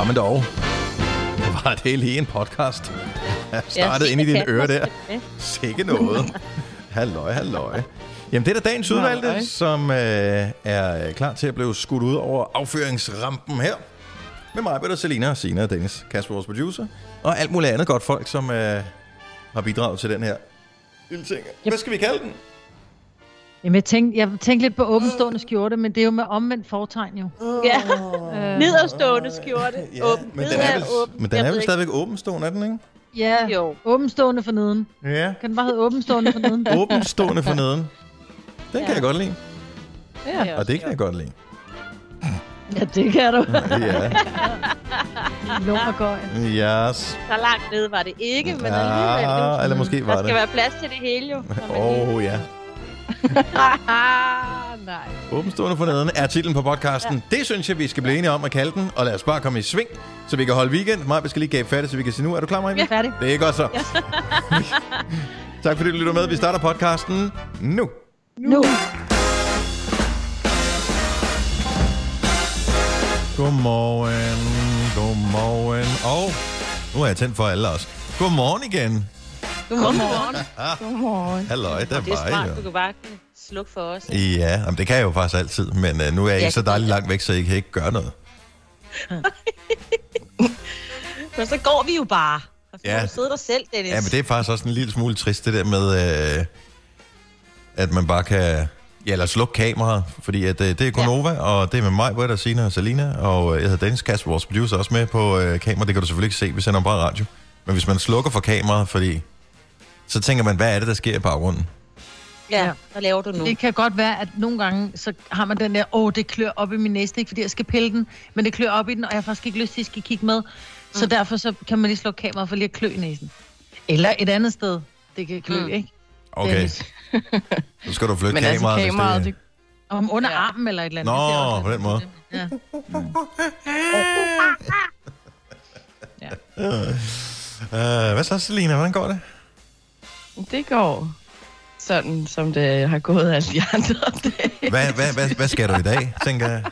Nå, men dog. Det var det lige en podcast. Jeg startede Ja, ind i dine ører der. Sikke noget. halløj, halløj. Jamen, det er da dagens udvalgte, Halløj. som øh, er klar til at blive skudt ud over afføringsrampen her. Med mig, Peter, Selina, Sina og Dennis, Kasper, vores producer, og alt muligt andet godt folk, som øh, har bidraget til den her lille ting. Hvad skal vi kalde den? Jamen, jeg tænkte, jeg tænkte lidt på åbenstående skjorte, men det er jo med omvendt fortegn jo. Ja, Øh, nederstående skjorte. Åben. men den Ned er vel, åben. men den er vel ikke. stadigvæk åbenstående, er den ikke? ja, Jo. åbenstående for neden. Ja. Kan den bare hedde åbenstående for neden? Åbenstående for neden. Den kan Ja. jeg godt lide, Ja, og det kan jeg godt lide. Ja, det kan du. Ja, Lummergøj. yes. Så langt nede var det ikke, men alligevel. Ja, eller måske var Der skal det. være plads til det hele jo. Åh, oh, ja. Nej. Åbenstående for neden er titlen på podcasten. Ja. Det synes jeg, vi skal blive enige om at kalde den. Og lad os bare komme i sving, så vi kan holde weekend. Maja, vi skal lige gabe færdig, så vi kan sige nu. Er du klar, Maja? Vi er færdige. Det er godt så. tak fordi du lytter med. Vi starter podcasten nu. Nu. Godmorgen, godmorgen. Og nu er jeg tændt for alle os. Godmorgen igen. Godmorgen. Godmorgen. Halløj, der Det er var smart, I du jo. kan bare slukke for os. Ja, jamen, det kan jeg jo faktisk altid, men uh, nu er jeg Ja, ikke så dejligt langt væk, så I kan ikke gøre noget. Men så går vi jo bare. Og så Ja. du sidde der selv, Dennis. Ja, men det er faktisk også en lille smule trist, det der med, øh, at man bare kan... Ja, eller slukke kameraet, fordi at, øh, det er Gonova, ja. og det er med mig, Britta, Sina og Salina, og øh, jeg hedder Dennis Kasper, vores producer, også med på øh, kamera. Det kan du selvfølgelig ikke se, vi sender bare radio. Men hvis man slukker for kameraet, fordi så tænker man, hvad er det, der sker i baggrunden? Ja, hvad laver du nu? Det kan godt være, at nogle gange, så har man den der, åh, det klør op i min næste, ikke fordi jeg skal pille den, men det klør op i den, og jeg har faktisk ikke lyst til, at skal kigge med. Så Mm. derfor så kan man lige slukke kameraet for lige at klø i næsen. Eller et andet sted, det kan klø, Mm. mm. ikke? Okay, så skal du flytte Men altså kameraet, kameraet, hvis det, Om under Ja. armen eller et eller andet. Nå, det på lidt den måde. Ja. Øh, hvad så, Selina? Hvordan går det? Det går sådan, som det har gået alle de andre dage. Hvad, hvad, hvad, hvad skal du i dag, tænker jeg?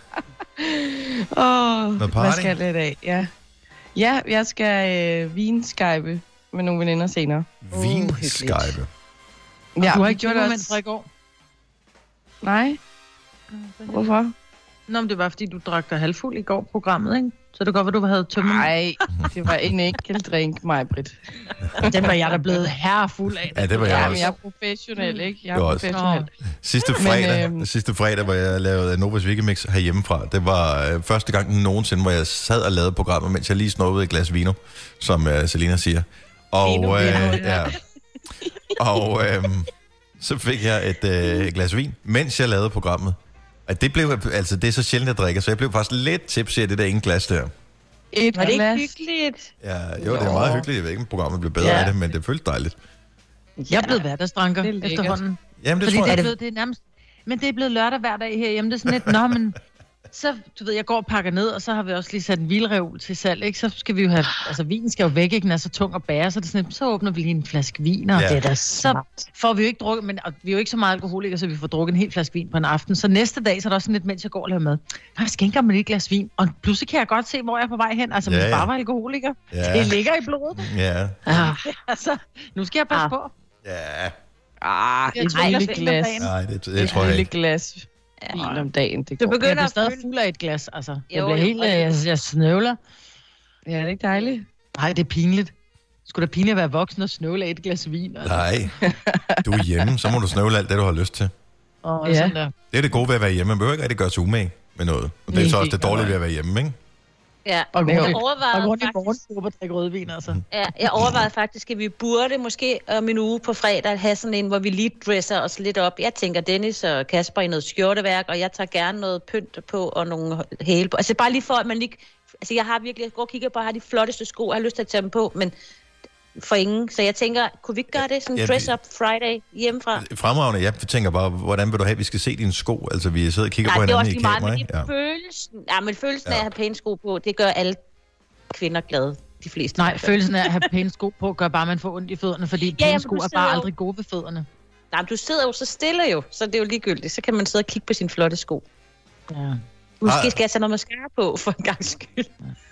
Åh, Noget hvad skal jeg i dag? Ja, ja jeg skal øh, vinskype med nogle veninder senere. Vinskype. Ja, du har ikke gjort det det også- fra i går? Nej, hvorfor? Nå, men det var, fordi du drak dig halvfuld i går programmet, ikke? Så det godt være, du havde tømmet. Nej, det var en enkelt drink, mig, Britt. Den var jeg da blevet herrefuld af. Ja, det var jeg Ja, også. men jeg er professionel, ikke? Jeg er var også- professionel. Sidste Men, fredag, øhm, sidste fredag, hvor jeg lavede Novas Wikimix herhjemmefra, det var øh, første gang nogensinde, hvor jeg sad og lavede programmet, mens jeg lige snuppede et glas vino, som øh, Selina siger. Og, Vino, øh, ja. og øh, så fik jeg et øh, glas vin, mens jeg lavede programmet. At det, blev, altså, det er så sjældent, jeg drikker, så jeg blev faktisk lidt tipsy af det der ene glas der. Et Var det ikke glas. hyggeligt? Ja, jo, det er meget hyggeligt. Jeg ved ikke, om programmet blev bedre Ja. af det, men det føltes dejligt. Jeg er blevet hverdagsdranker er efterhånden. Jamen, det Fordi tror det er, jeg. blevet, det er nærmest... Men det er blevet lørdag hver dag herhjemme. Det er sådan lidt, nå, men... Så, du ved, jeg går og pakker ned, og så har vi også lige sat en vildreol til salg, ikke? Så skal vi jo have... Altså, vinen skal jo væk, ikke? Den er så tung at bære, så, det er sådan, så åbner vi lige en flaske vin, og Ja. det er da så får vi jo ikke drukket, men og vi er jo ikke så meget alkoholikere, så vi får drukket en hel flaske vin på en aften. Så næste dag, så er der også sådan lidt, mens jeg går og laver mad. Nej, jeg skænker mig lige et glas vin, og pludselig kan jeg godt se, hvor jeg er på vej hen. Altså, Ja, hvis ja. bare var alkoholiker. Ja. Det ligger i blodet. Ja, Ah, altså, nu skal jeg passe Ah. på. ja. Ah, Jeg et lille glas. Nej, det, det, Et tror jeg lille ikke. Glas vin om dagen, det Du går. begynder Jeg bliver at stadig føle... fuld af et glas, altså. Jeg Jo, bliver jo, helt, jeg, jeg snøvler. Ja, det er ikke dejligt. Nej, det er pinligt. Skulle da pinligt at være voksen og snøvle af et glas vin? Altså. Nej, du er hjemme, så må du snøvle alt det, du har lyst til. Og Ja. sådan der. Det er det gode ved at være hjemme. Man behøver ikke rigtig gøre sig umage med noget. Og det er så også det dårlige ved at være hjemme, ikke? Ja, Og gå jeg og overvejede gå rundt i faktisk... morgenskub og drikke rødvin, altså. Ja, jeg overvejede faktisk, at vi burde måske om en uge på fredag have sådan en, hvor vi lige dresser os lidt op. Jeg tænker Dennis og Kasper i noget skjorteværk, og jeg tager gerne noget pynt på og nogle hæle på. Altså bare lige for, at man lige... Altså jeg har virkelig, jeg går og kigger på, at jeg har de flotteste sko, jeg har lyst til at tage dem på, men for ingen. Så jeg tænker, kunne vi ikke gøre det sådan Ja, en vi- dress-up Friday hjemmefra? Fremragende. Jeg tænker bare, hvordan vil du have, at vi skal se dine sko? Altså, vi sidder og kigger Nej, på er hinanden også i kamera, men ikke? det Ja. følelsen, ja, men følelsen Ja. af at have pæne sko på, det gør alle kvinder glade. De fleste. Nej, følelsen af at have pæne sko på, gør bare, at man får ondt i fødderne, fordi Ja, pæne jamen, sko er bare jo- aldrig gode ved fødderne. Nej, men du sidder jo så stille jo, så det er jo ligegyldigt. Så kan man sidde og kigge på sine flotte sko. Ja. Måske Ej. skal jeg tage noget mascara på, for en gang skyld.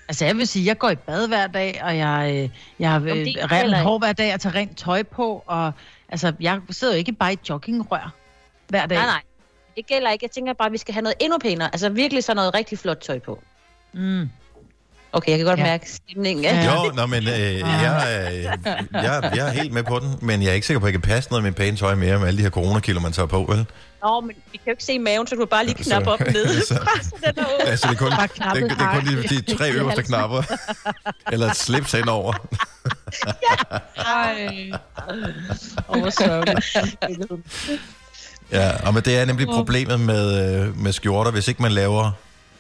Altså, jeg vil sige, jeg går i bad hver dag, og jeg, øh, jeg har øh, rent hår hver dag, og tager rent tøj på, og altså, jeg sidder jo ikke bare i joggingrør hver dag. Nej, nej. Det gælder ikke. Jeg tænker bare, at vi skal have noget endnu pænere. Altså virkelig så noget rigtig flot tøj på. Mm. Okay, jeg kan godt Ja. ja. mærke stemningen. Ja. Ja. Jo, nå, men øh, jeg, er- jeg, jeg er helt med på den, men jeg er ikke sikker på, at jeg kan passe noget med pænt tøj mere med alle de her coronakilder, man tager på, vel? Nå, men vi kan jo ikke se maven, så du kan bare lige knappe op ned. så- så den. Altså, det er kun, det, det, det er kun de, de tre øverste knapper. Eller et slips henover. Ej. Åh, hvor sørgeligt. Ja, og men det er nemlig problemet med, øh, med skjorter, hvis ikke man laver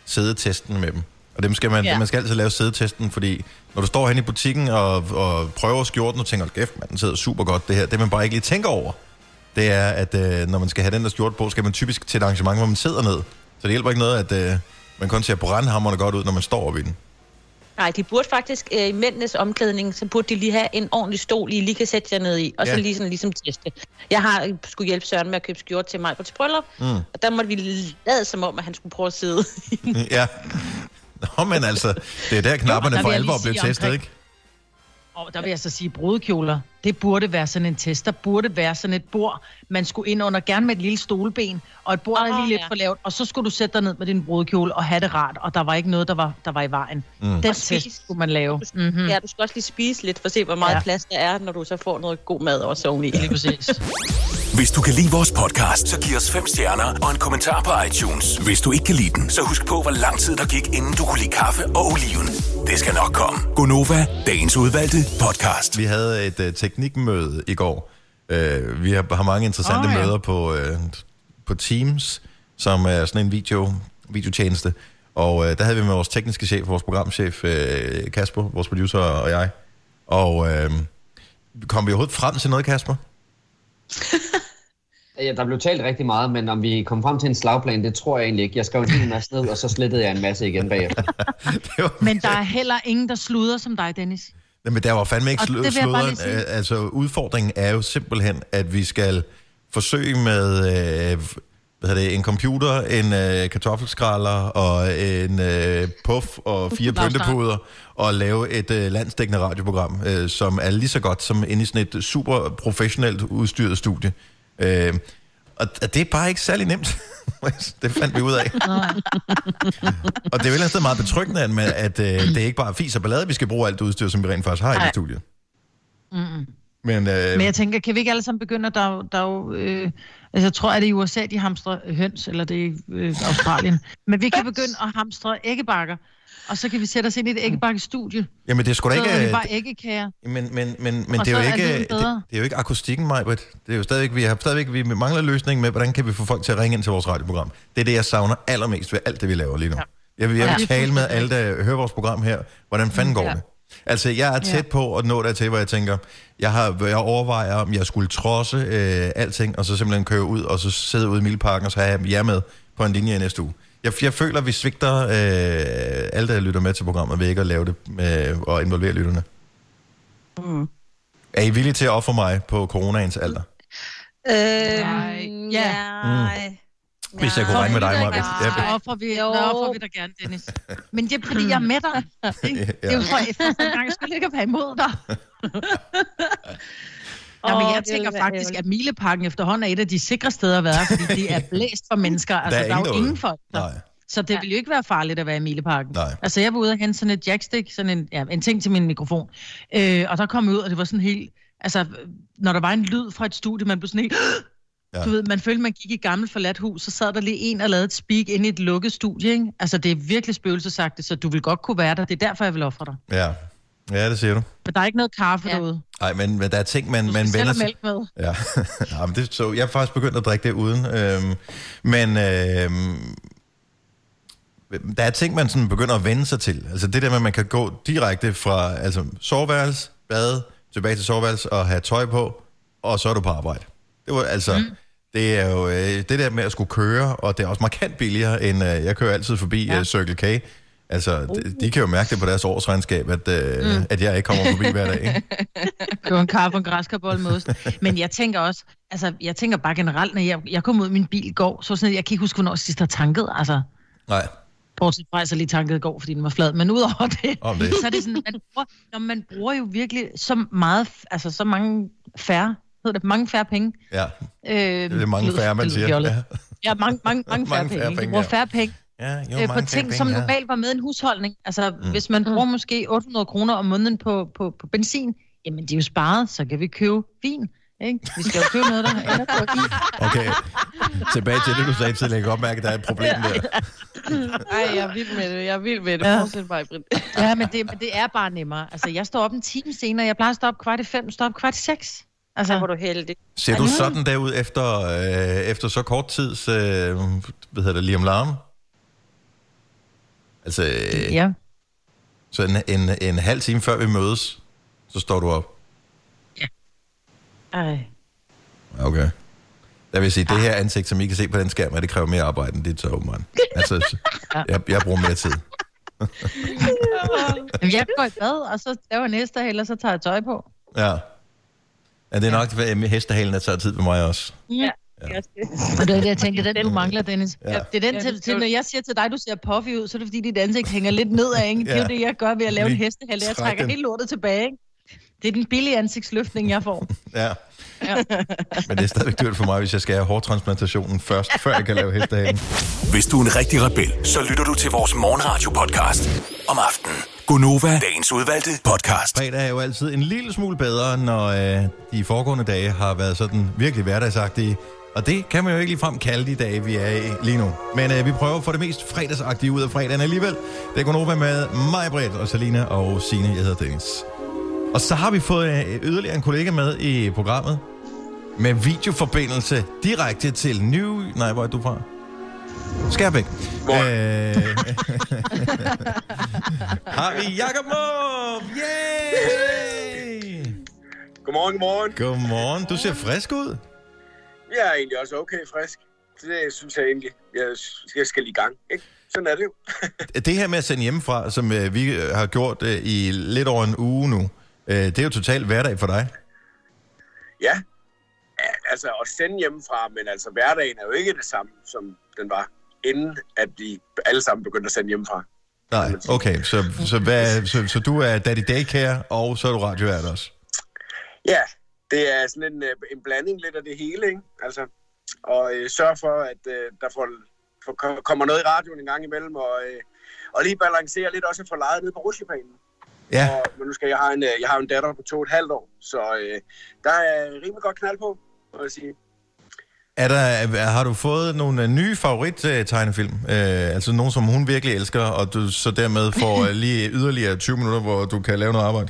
sædetesten med dem. Og dem skal man, ja. Man skal altid lave sædetesten, fordi når du står hen i butikken og, og prøver skjorten og tænker, kæft, man, den sidder super godt det her. Det man bare ikke lige tænker over, det er, at øh, når man skal have den der skjorte på, skal man typisk til et arrangement, hvor man sidder ned. Så det hjælper ikke noget, at øh, man kun ser brandhammerne godt ud, når man står op i den. Nej, de burde faktisk øh, i mændenes omklædning, så burde de lige have en ordentlig stol, I lige kan sætte jer ned i, og Ja. så lige sådan ligesom teste. Jeg har øh, skulle hjælpe Søren med at købe skjort til mig på til bryllup, mm. og der måtte vi lade som om, at han skulle prøve at sidde. ja. Nå, men altså, det er der knapperne for alvor blev testet, ikke? Og der vil jeg så sige, brudekjoler, det burde være sådan en test. Der burde være sådan et bord, man skulle ind under, gerne med et lille stolben, og et bord, der er Ah, lige lidt ja. for lavt, og så skulle du sætte dig ned med din brudekjole og have det rart, og der var ikke noget, der var, der var i vejen. Mm. Den Og spise. test skulle man lave. Mm-hmm. Ja, du skal også lige spise lidt, for at se, hvor meget Ja. ja. plads der er, når du så får noget god mad også oveni. Lige præcis. Hvis du kan lide vores podcast, så giv os fem stjerner og en kommentar på iTunes. Hvis du ikke kan lide den, så husk på, hvor lang tid der gik, inden du kunne lide kaffe og oliven. Det skal nok komme. Gonova, dagens udvalgte podcast. Vi havde et uh, teknikmøde i går. Uh, vi har, har mange interessante oh, ja. møder på, uh, på Teams, som er sådan en video, videotjeneste. Og uh, der havde vi med vores tekniske chef, vores programchef uh, Kasper, vores producer og jeg. Og uh, kom vi overhovedet frem til noget, Kasper? Ja, der blev talt rigtig meget, men om vi kom frem til en slagplan, det tror jeg egentlig ikke. Jeg skrev en hel masse ned, og så slettede jeg en masse igen bagefter. var, Men der er heller ingen, der sluder som dig, Dennis. Men der var fandme ikke sige. Øh, Altså, udfordringen er jo simpelthen, at vi skal forsøge med øh, hvad hedder det, en computer, en øh, kartoffelskralder og en øh, puff og fire pyntepuder og lave et øh, landsdækkende radioprogram, øh, som er lige så godt som inde i sådan et super professionelt udstyret studie. Øh, og det er bare ikke særlig nemt. det fandt vi ud af. og det er andet sted meget betryggende, at, man- at øh, det ikke bare er fis og ballade, vi skal bruge alt det udstyr, som vi rent faktisk har i det Nej. studie. Mm-mm. Men, øh, Men jeg tænker, kan vi ikke alle sammen begynde, at der, er der er jo, øh, altså jeg tror, at det er i USA, de hamstrer høns, eller det er i øh, Australien. Men vi kan begynde at hamstre æggebakker, og så kan vi sætte os ind i et æggebakkestudie. jamen, det er sgu da Så ikke... er vi øh, bare æggekager. Men, men, men, men det er, jo så er ikke, lyden det, bedre. det er jo ikke akustikken, Majbrit. Det er jo stadigvæk, vi har stadigvæk, vi mangler løsning med, hvordan kan vi få folk til at ringe ind til vores radioprogram. Det er det, jeg savner allermest ved alt det, vi laver lige nu. Ja. Jeg vil, jeg vil Ja. tale med alle, der hører vores program her. Hvordan fanden går Ja. det? Altså, jeg er tæt på at nå dertil, hvor jeg tænker, jeg, har, jeg overvejer, om jeg skulle trodse øh, alting, og så simpelthen køre ud, og så sidde ude i Milparken, og så have jer med på en linje i næste uge. Jeg, jeg føler, vi svigter øh, alle, der lytter med til programmet, ved ikke at lave det øh, og involvere lytterne. Mm. Er I villige til at ofre mig på coronaens alder? Øh, Nej. Ja. Nej. Hvis jeg kunne ringe med dig, Maja. Ja, Der offrer vi, Jo. offrer vi dig gerne, Dennis. Men det er fordi, jeg er med dig. ikke? Det er jo for, for en gang, jeg skulle ikke være imod dig. Ja, men Åh, jeg tænker faktisk, at Mileparken efterhånden er et af de sikre steder at være, fordi det er blæst for mennesker. Altså, der er, ingen jo derude. ingen folk der. Nej. Så det ville jo ikke være farligt at være i Mileparken. Nej. Altså, jeg var ude og hente sådan et jackstick, sådan en, ja, en ting til min mikrofon. Øh, og der kom jeg ud, og det var sådan helt... Altså, når der var en lyd fra et studie, man blev sådan helt... Ja. Ja. Du ved, man følte, man gik i et gammelt forladt hus, så sad der lige en og lavede et speak ind i et lukket studie, ikke? Altså, det er virkelig spøgelsesagtigt, så du vil godt kunne være der. Det er derfor, jeg vil ofre dig. Ja. Ja, det siger du. Men der er ikke noget kaffe Ja. derude. Nej, men, men der er ting, man, man vender sig... mælk med. Ja, ja men det, så jeg er faktisk begyndt at drikke det uden. Øhm, men øhm, der er ting, man sådan begynder at vende sig til. Altså det der med, at man kan gå direkte fra altså, soveværelse, bade, tilbage til soveværelse og have tøj på, og så er du på arbejde. Det var altså... Mm. Det er jo øh, det der med at skulle køre, og det er også markant billigere, end øh, jeg kører altid forbi ja. Uh, Circle K. Altså, de, de kan jo mærke det på deres årsregnskab, at, øh, mm. at jeg ikke kommer forbi hver dag. Ikke? købe en kaffe og en græskarbold med ost. Men jeg tænker også, altså, jeg tænker bare generelt, når jeg, jeg kom ud af min bil i går, så sådan, at jeg kan ikke huske, hvornår sidst har tanket, altså. Nej. Bortset fra, at jeg lige tankede i går, fordi den var flad. Men udover det, Om det. så er det sådan, man bruger, når man bruger jo virkelig så meget, altså så mange færre, hedder det, mange færre penge. Ja, Øh, det er mange færre, man siger. Ja, Ja, mange, mange, mange færre Mange penge. færre ikke? penge, Du bruger færre penge ja jo, øh, på ting, penge, som ja. normalt var med en husholdning. Altså, mm. hvis man bruger måske 800 kroner om måneden på, på, på benzin, jamen det er jo sparet, så kan vi købe vin. Ikke? Vi skal jo købe noget, der ender på vin. Okay, tilbage til det, du sagde tidligere. Jeg kan godt mærke, at der er et problem der. Ej, jeg er vild med det. Jeg er vild med det. Ja. Fortsæt bare, Britt. Ja, men det, men det er bare nemmere. Altså, jeg står op en time senere. Jeg plejer at stå op kvart i fem, står op kvart i seks. Altså, du heldig. Ser du sådan der ud efter, øh, efter så kort tids, øh, hvad hedder det, Liam Larm? Altså, øh, ja. så en, en, en halv time før vi mødes, så står du op. Ej. Okay. Der vil jeg sige, det her ansigt, som I kan se på den skærm, at det kræver mere arbejde, end dit så åbenbart. Altså, jeg, jeg bruger mere tid. Jamen, jeg går i bad, og så laver jeg næste hel, og så tager jeg tøj på. Ja. Ja, det er nok, at hestehalen, der tager tid på mig også. Ja. Og det er det, jeg tænker, den du mangler, Dennis. Ja. Ja. Det er den Ja, til, det til, når jeg siger til dig, du ser puffy ud, så er det fordi, dit ansigt hænger lidt nedad, ikke? Det er Ja. jo det, jeg gør ved at lave en hestehale. Jeg træk trækker den. helt lortet tilbage, ikke? Det er den billige ansigtsløftning, jeg får. Ja. Men det er stadigvæk dyrt for mig, hvis jeg skal have hårtransplantationen først, før jeg kan lave hestehalen. Hvis du er en rigtig rebel, så lytter du til vores morgenradio-podcast om aftenen. Gunova, dagens udvalgte podcast. Fredag er jo altid en lille smule bedre, når øh, de foregående dage har været sådan virkelig hverdagsagtige. Og det kan man jo ikke ligefrem kalde de dage, vi er i lige nu. Men øh, vi prøver at få det mest fredagsagtige ud af fredagen alligevel. Det er Gunova med mig, Britt, og Selina og Signe. Jeg hedder Dennis. Og så har vi fået øh, yderligere en kollega med i programmet. Med videoforbindelse direkte til New... Nej, hvor er du fra? Skærbæk. Øh, har vi Jakob Måb! Yay! Godmorgen, godmorgen. Godmorgen. Du ser frisk ud. Jeg er egentlig også okay frisk. Så det synes jeg egentlig, jeg, jeg skal lige i gang. Ikke? Sådan er det jo. Det her med at sende hjemmefra, som øh, vi øh, har gjort øh, i lidt over en uge nu, øh, det er jo totalt hverdag for dig. Ja. ja, altså at sende hjemmefra, men altså hverdagen er jo ikke det samme, som den var, inden at vi alle sammen begyndte at sende hjemmefra. Nej, okay. Så, så, hvad, så, så du er daddy daycare, og så er du radiovært også. Ja, det er sådan en, øh, en blanding lidt af det hele, ikke? Altså, og øh, sørge for, at øh, der får, får, kommer noget i radioen en gang imellem, og, øh, og lige balancere lidt også for lejet ned på rutsjebanen. Ja, Og, men nu skal jeg have en, øh, jeg har en datter på to og et halvt år, så øh, der er rimelig godt knald på, må jeg sige. er der, er- har du fået nogle øh, nye favorit-tegnefilm? Øh, altså nogen, som hun virkelig elsker, og du så dermed får lige yderligere 20 minutter, hvor du kan lave noget arbejde?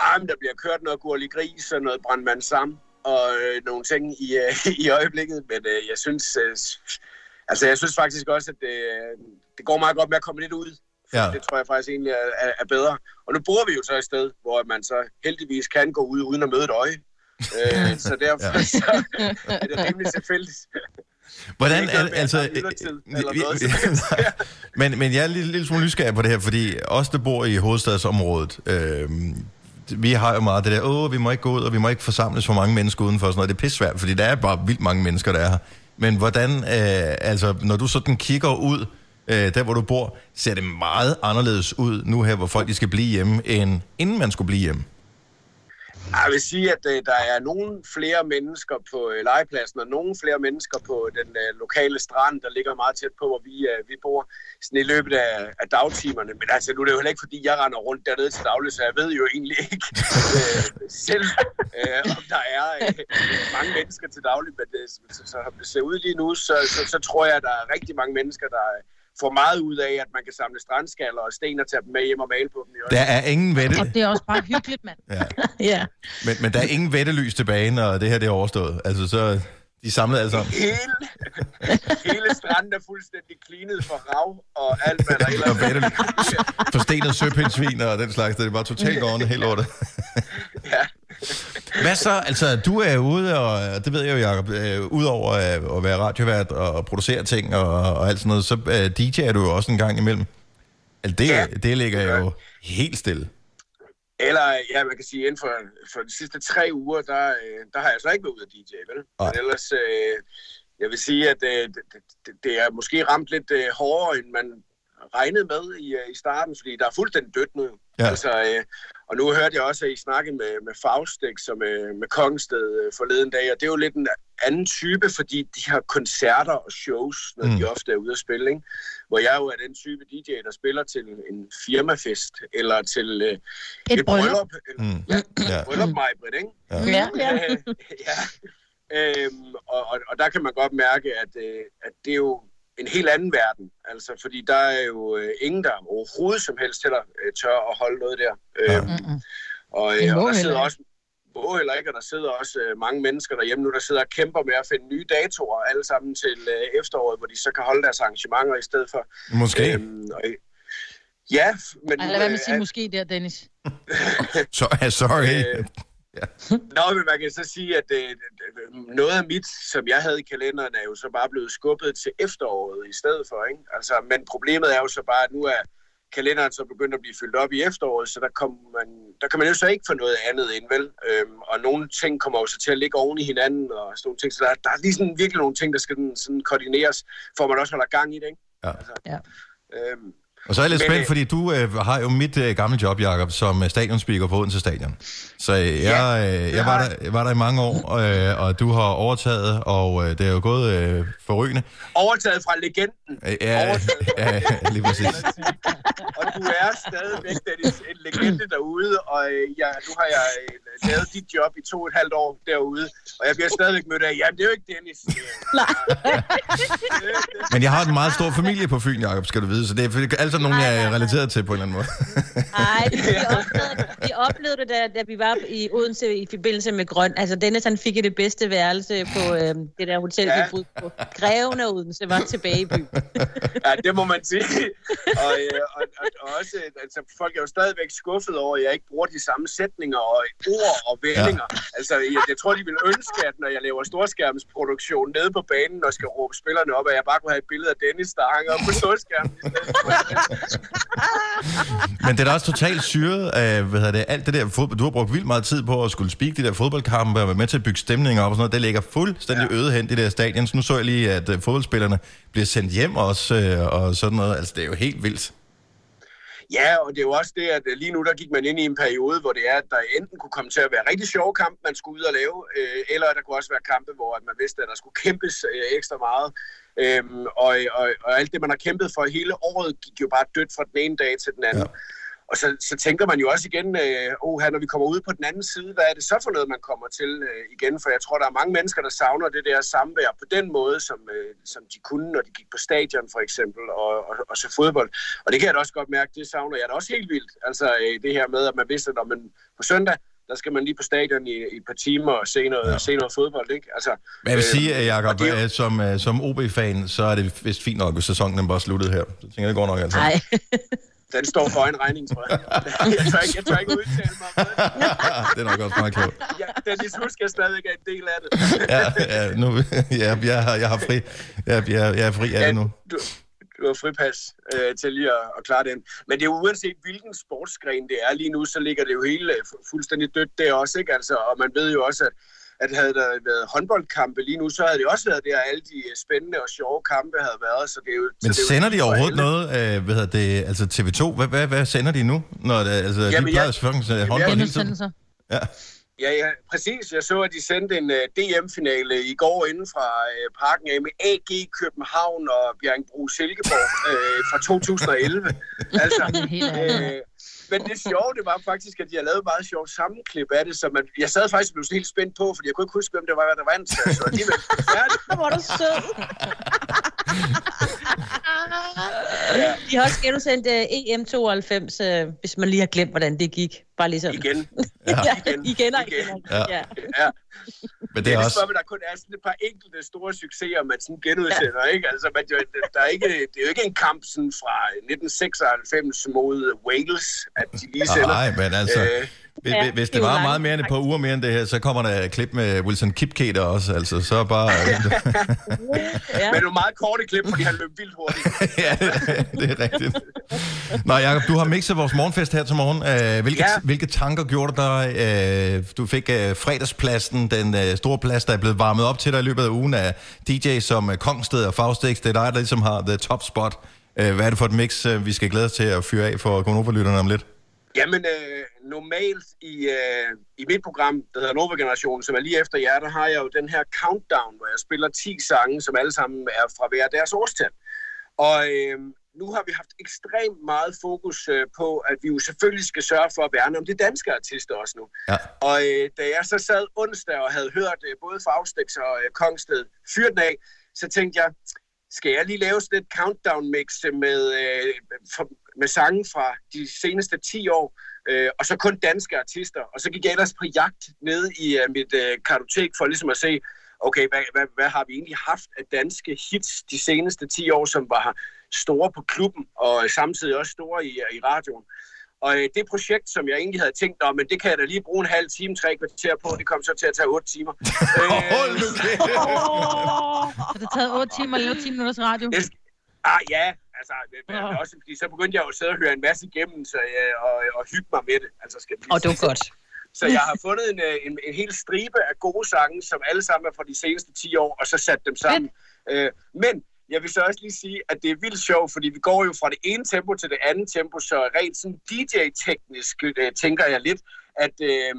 Ej, men der bliver kørt noget gurlig gris og noget brandmand sammen og øh, nogle ting i, øh, i øjeblikket, men øh, jeg synes, øh, altså jeg synes faktisk også, at det, øh, det går meget godt med at komme lidt ud. Ja. Det tror jeg faktisk egentlig er, er, er bedre. Og nu bor vi jo så et sted, hvor man så heldigvis kan gå ud uden at møde et øje. øh, så derfor Ja. så er det rimelig tilfældigt. Hvordan er det, altså... Nej. men, men jeg er lidt, lidt smule nysgerrig på det her, fordi os, der bor i hovedstadsområdet, øh, vi har jo meget det der, åh, vi må ikke gå ud, og vi må ikke forsamles for mange mennesker udenfor, og sådan noget. Det er pissvært, fordi der er bare vildt mange mennesker, der er her. Men hvordan, øh, altså, når du sådan kigger ud, øh, der hvor du bor, ser det meget anderledes ud nu her, hvor folk de skal blive hjemme, end inden man skulle blive hjemme? Jeg vil sige, at øh, der er nogle flere mennesker på øh, legepladsen, og nogle flere mennesker på den øh, lokale strand, der ligger meget tæt på, hvor vi, øh, vi bor, sådan i løbet af, af dagtimerne. Men altså, nu er det jo heller ikke, fordi jeg render rundt dernede til daglig, så jeg ved jo egentlig ikke øh, selv, øh, om der er øh, mange mennesker til daglig. Men det, så, så, som det ser ud lige nu, så, så, så tror jeg, at der er rigtig mange mennesker, der får meget ud af, at man kan samle strandskaller og sten og tage dem med hjem og male på dem. i øjeblikket. Der er ingen vette, Og det er også bare hyggeligt, mand. ja. Ja. men, men der er ingen vettelys tilbage, når det her det er overstået. Altså, så de er alle sammen. Hele, hele stranden er fuldstændig klinet for rav og alt, hvad der Og ellers vettelys. Forstenet søpindsvin og den slags. Det er bare totalt gående helt lortet. Ja. Hvad så? Altså, du er ude, og det ved jeg jo, Jacob, øh, udover at, at være radiovært og producere ting og, og alt sådan noget, så uh, DJ'er du jo også en gang imellem. Altså, det, Ja. det ligger jo helt stille. Eller, ja, man kan sige, inden for, for de sidste tre uger, der, øh, der har jeg så ikke været ude af DJ, vel? Men ellers, øh, jeg vil sige, at øh, det, det, det er måske ramt lidt øh, hårdere, end man regnet med i, øh, i starten, fordi der er fuldstændig dødt nu. Ja. Altså, øh, og nu hørte jeg også, at I snakkede med, med Faustik, som øh, med Kongsted øh, forleden dag, og det er jo lidt en anden type, fordi de har koncerter og shows, når mm. Mm. de ofte er ude at spille, ikke? Hvor jeg jo er den type DJ, der spiller til en firmafest, eller til øh, Et bryllup. eller, Mm. Ja, Ja. et bryllup, mig, Britt, ikke? Ja. Ja, ja. Øh, ja. Øhm, og, og, og der kan man godt mærke, at, øh, at det er jo en helt anden verden. Altså, fordi der er jo øh, ingen, der overhovedet som helst heller øh, tør at holde noget der. Ja. Øhm, og, øh, og der sidder også må heller ikke, og der sidder også øh, mange mennesker derhjemme nu, der sidder og kæmper med at finde nye datoer, alle sammen til øh, efteråret, hvor de så kan holde deres arrangementer i stedet for. Måske. Øhm, og, øh, ja, men... Lad være med at sige øh, måske der, Dennis. Så, sorry. Øh, Nå, men man kan så sige, at øh, noget af mit, som jeg havde i kalenderen, er jo så bare blevet skubbet til efteråret i stedet for. Ikke? Altså, men problemet er jo så bare, at nu er kalenderen så begyndt at blive fyldt op i efteråret, så der, kom man, der kan man jo så ikke få noget andet ind, vel? Øhm, og nogle ting kommer jo så til at ligge oven i hinanden, og sådan nogle ting. Så der, der er lige sådan virkelig nogle ting, der skal sådan, sådan koordineres, for at man også holder gang i det, ikke? Ja. Altså, Ja. Øhm, Og så er jeg lidt spændt, øh, fordi du øh, har jo mit øh, gamle job, Jacob, som øh, stadionspeaker på Odense Stadion. Så øh, jeg, øh, jeg, var der, var der i mange år, øh, og du har overtaget, og øh, det er jo gået øh, forrygende. overtaget fra legenden. Øh, ja, Overtaget. ja, lige præcis. og du er stadigvæk Dennis, en legende derude, og øh, ja, nu har jeg øh, lavet dit job i to og et halvt år derude, og jeg bliver stadigvæk mødt af, jamen det er jo ikke Dennis. Nej. Men jeg har en meget stor familie på Fyn, Jacob, skal du vide, så det er altså nogen, jeg er relateret til på en eller anden måde. Nej, vi, oplevede, vi oplevede det, da, da vi var i Odense i forbindelse med Grøn. Altså, Dennis han fik det bedste værelse på øh, det der hotel, ja. Vi boede på. Greven Odense var tilbage i byen. ja, det må man sige. Og, øh, og, og, og også, altså, folk er jo stadigvæk skuffet over, at jeg ikke bruger de samme sætninger og ord og vendinger. Ja. Altså, jeg, jeg tror, de vil ønske, at når jeg laver storskærmsproduktion nede på banen og skal råbe spillerne op, at jeg bare kunne have et billede af Dennis, der hænger op på storskærmen. i stedet for. Men det er da også totalt syret af, hvad hedder det, alt det der fodbold. Du har brugt vildt meget tid på at skulle speak de der fodboldkampe og være med til at bygge stemninger op og sådan noget. Det ligger fuldstændig ja. øde hen, de der stadion. Så nu så jeg lige, at uh, fodboldspillerne bliver sendt hjem også, uh, og sådan noget. Altså, det er jo helt vildt. Ja, og det er jo også det, at øh, lige nu der gik man ind i en periode, hvor det er, at der enten kunne komme til at være rigtig sjove kampe, man skulle ud og lave, øh, eller der kunne også være kampe, hvor at man vidste, at der skulle kæmpes øh, ekstra meget. Øhm, og, og, og alt det, man har kæmpet for hele året, gik jo bare dødt fra den ene dag til den anden. Ja. Og så, så tænker man jo også igen, øh, oh, her, når vi kommer ud på den anden side, hvad er det så for noget, man kommer til øh, igen? For jeg tror, der er mange mennesker, der savner det der samvær på den måde, som, øh, som de kunne, når de gik på stadion for eksempel, og, og, og så fodbold. Og det kan jeg da også godt mærke, det savner jeg da også helt vildt. Altså øh, det her med, at man vidste, at når man på søndag, der skal man lige på stadion i, i et par timer og se noget, ja. se noget fodbold, ikke? Altså, Men jeg vil sige, øh, at Jacob, det jo- øh, som, øh, som OB-fan, så er det vist fint nok, hvis sæsonen den bare sluttede her. Så tænker jeg, det går nok altså. Nej. Den står for en regning, tror jeg. jeg, tør ikke, jeg tør ikke udtale mig om det. det er nok også meget klogt. Ja, Dennis Husk er stadig en del af det. Ja, ja, nu, ja jeg, har, jeg har fri. Jeg, jeg, jeg er fri af det nu. Du, du har fripas øh, til lige at, at klare den. Men det er uanset hvilken sportsgren det er lige nu, så ligger det jo hele fu- fuldstændig dødt der også, ikke? Altså, og man ved jo også, at at havde der været håndboldkampe lige nu, så havde det også været der, alle de øh, spændende og sjove kampe havde været. Så det er jo, Men så det er jo sender de overhovedet alle. noget? Øh, hvad hedder det? Altså TV2, hvad, hvad, hvad sender de nu? Når det, altså, Jamen, de plejer jeg- selvfølgelig at håndbold hele tiden. Ja. Ja, ja, præcis. Jeg så, at de sendte en uh, DM-finale i går inden fra uh, parken af med AG København og Bjerringbro Silkeborg uh, fra 2011. altså, Det er men det sjove, det var faktisk, at de har lavet meget sjovt sammenklip af det, så man, jeg sad faktisk og blev helt spændt på, fordi jeg kunne ikke huske, hvem det var, der vandt. Så, alligevel, færdigt. Hvor er du sød. De har også genudsendt uh, EM92, uh, hvis man lige har glemt, hvordan det gik. Bare ligesom. Igen. Ja, Igen. igen og Igen. igen. Ja. Ja. ja. Ja. Men det Det er er også... om, der kun er sådan et par enkelte store succeser, man sådan genudsender, ikke? Altså, man, der er ikke, det er jo ikke en kamp sådan fra 1996 mod Wales, at de lige sender. Nej, men altså... Øh, Hvis, Ja, hvis det er det var langt, meget mere end et par uger mere end det her, så kommer der et klip med Wilson Kipketer også, altså så bare... ja. Men nogle meget korte klip, fordi han løb vildt hurtigt. ja, det er rigtigt. Nå, Jacob, du har mixet vores morgenfest her til morgen. Uh, hvilke, Ja. hvilke tanker gjorde dig? Uh, du fik uh, fredagspladsen, den store plads, der er blevet varmet op til dig i løbet af ugen af DJ som Kongsted og Faustix. Det er dig, der ligesom har the top spot. Øh, hvad er det for et mix, øh, vi skal glæde os til at fyre af for Gonova-lytterne om lidt? Jamen, øh, normalt i, øh, i mit program, der hedder Nova Generation, som er lige efter jer, der har jeg jo den her countdown, hvor jeg spiller 10 sange, som alle sammen er fra hver deres årstal. Og øh, nu har vi haft ekstremt meget fokus øh, på, at vi jo selvfølgelig skal sørge for at værne om de danske artister også nu. Ja. Og øh, da jeg så sad onsdag og havde hørt øh, både Faustix og øh, Kongsted den af, så tænkte jeg, skal jeg lige lave sådan et countdown-mix med, øh, for, med sange fra de seneste 10 år, øh, og så kun danske artister. Og så gik jeg ellers på jagt ned i øh, mit øh, kartotek for ligesom at se, okay, hvad, hvad, hvad har vi egentlig haft af danske hits de seneste 10 år, som var store på klubben, og samtidig også store i, i radioen. Og øh, det projekt, som jeg egentlig havde tænkt om, men det kan jeg da lige bruge en halv time, tre kvarter på, det kom så til at tage 8 timer. Hold nu kæft. Så det har taget 8 timer at lave 10 minutters radio. Det, ah, ja, altså, er også, fordi så begyndte jeg jo at sidde og høre en masse igennem, så, øh, og, og hygge mig med det. Altså, skal Og det var godt. Så jeg har fundet en, øh, en, en hel stribe af gode sange, som alle sammen er fra de seneste 10 år, og så sat dem sammen. Øh, men jeg vil så også lige sige, at det er vildt sjovt, fordi vi går jo fra det ene tempo til det andet tempo, så rent sådan DJ-teknisk øh, tænker jeg lidt, at øh,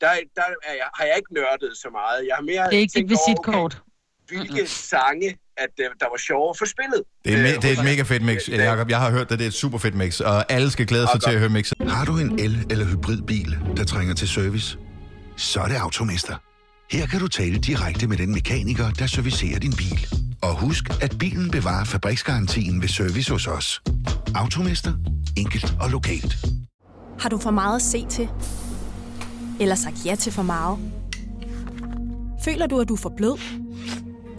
der, der er jeg, har jeg ikke nørdet så meget. Jeg har mere Det er ikke dit visitkort. Okay, hvilke sange, at øh, der var sjovere for spillet. Det er, me- Øh, det er et mega fedt mix, Øh, Jacob. Jeg har hørt det, det er et super fedt mix, og alle skal glæde sig godt. til at høre mixet. Har du en el- eller hybridbil, der trænger til service? Så er det Automester. Her kan du tale direkte med den mekaniker, der servicerer din bil. Og husk, at bilen bevarer fabriksgarantien ved service hos os. Automester. Enkelt og lokalt. Har du for meget at se til? Eller sagt ja til for meget? Føler du, at du er for blød?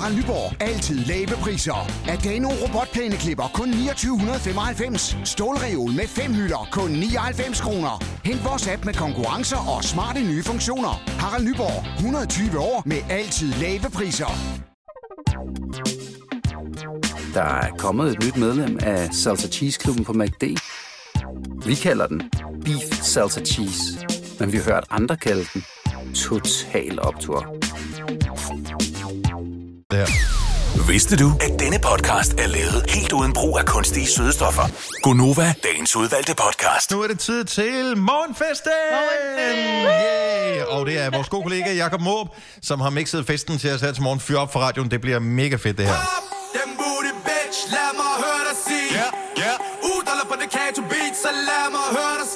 Harald Nyborg. Altid lave priser. Adano robotplæneklipper kun 2995. Stålreol med fem hylder kun 99 kroner. Hent vores app med konkurrencer og smarte nye funktioner. Harald Nyborg. 120 år med altid lave priser. Der er kommet et nyt medlem af Salsa Cheese Klubben på MACD. Vi kalder den Beef Salsa Cheese, men vi har hørt andre kalde den Total Optor. Her. Vidste du, at denne podcast er lavet helt uden brug af kunstige sødestoffer? Gonova, dagens udvalgte podcast. Nu er det tid til morgenfesten! Yay! Og det er vores gode kollega Jakob Måb, som har mixet festen til os her til morgen. Fyr op for radioen, det bliver mega fedt det her. Den booty bitch, lad mig høre dig sige yeah, yeah. Uddaler på det kato beat, så lad mig høre dig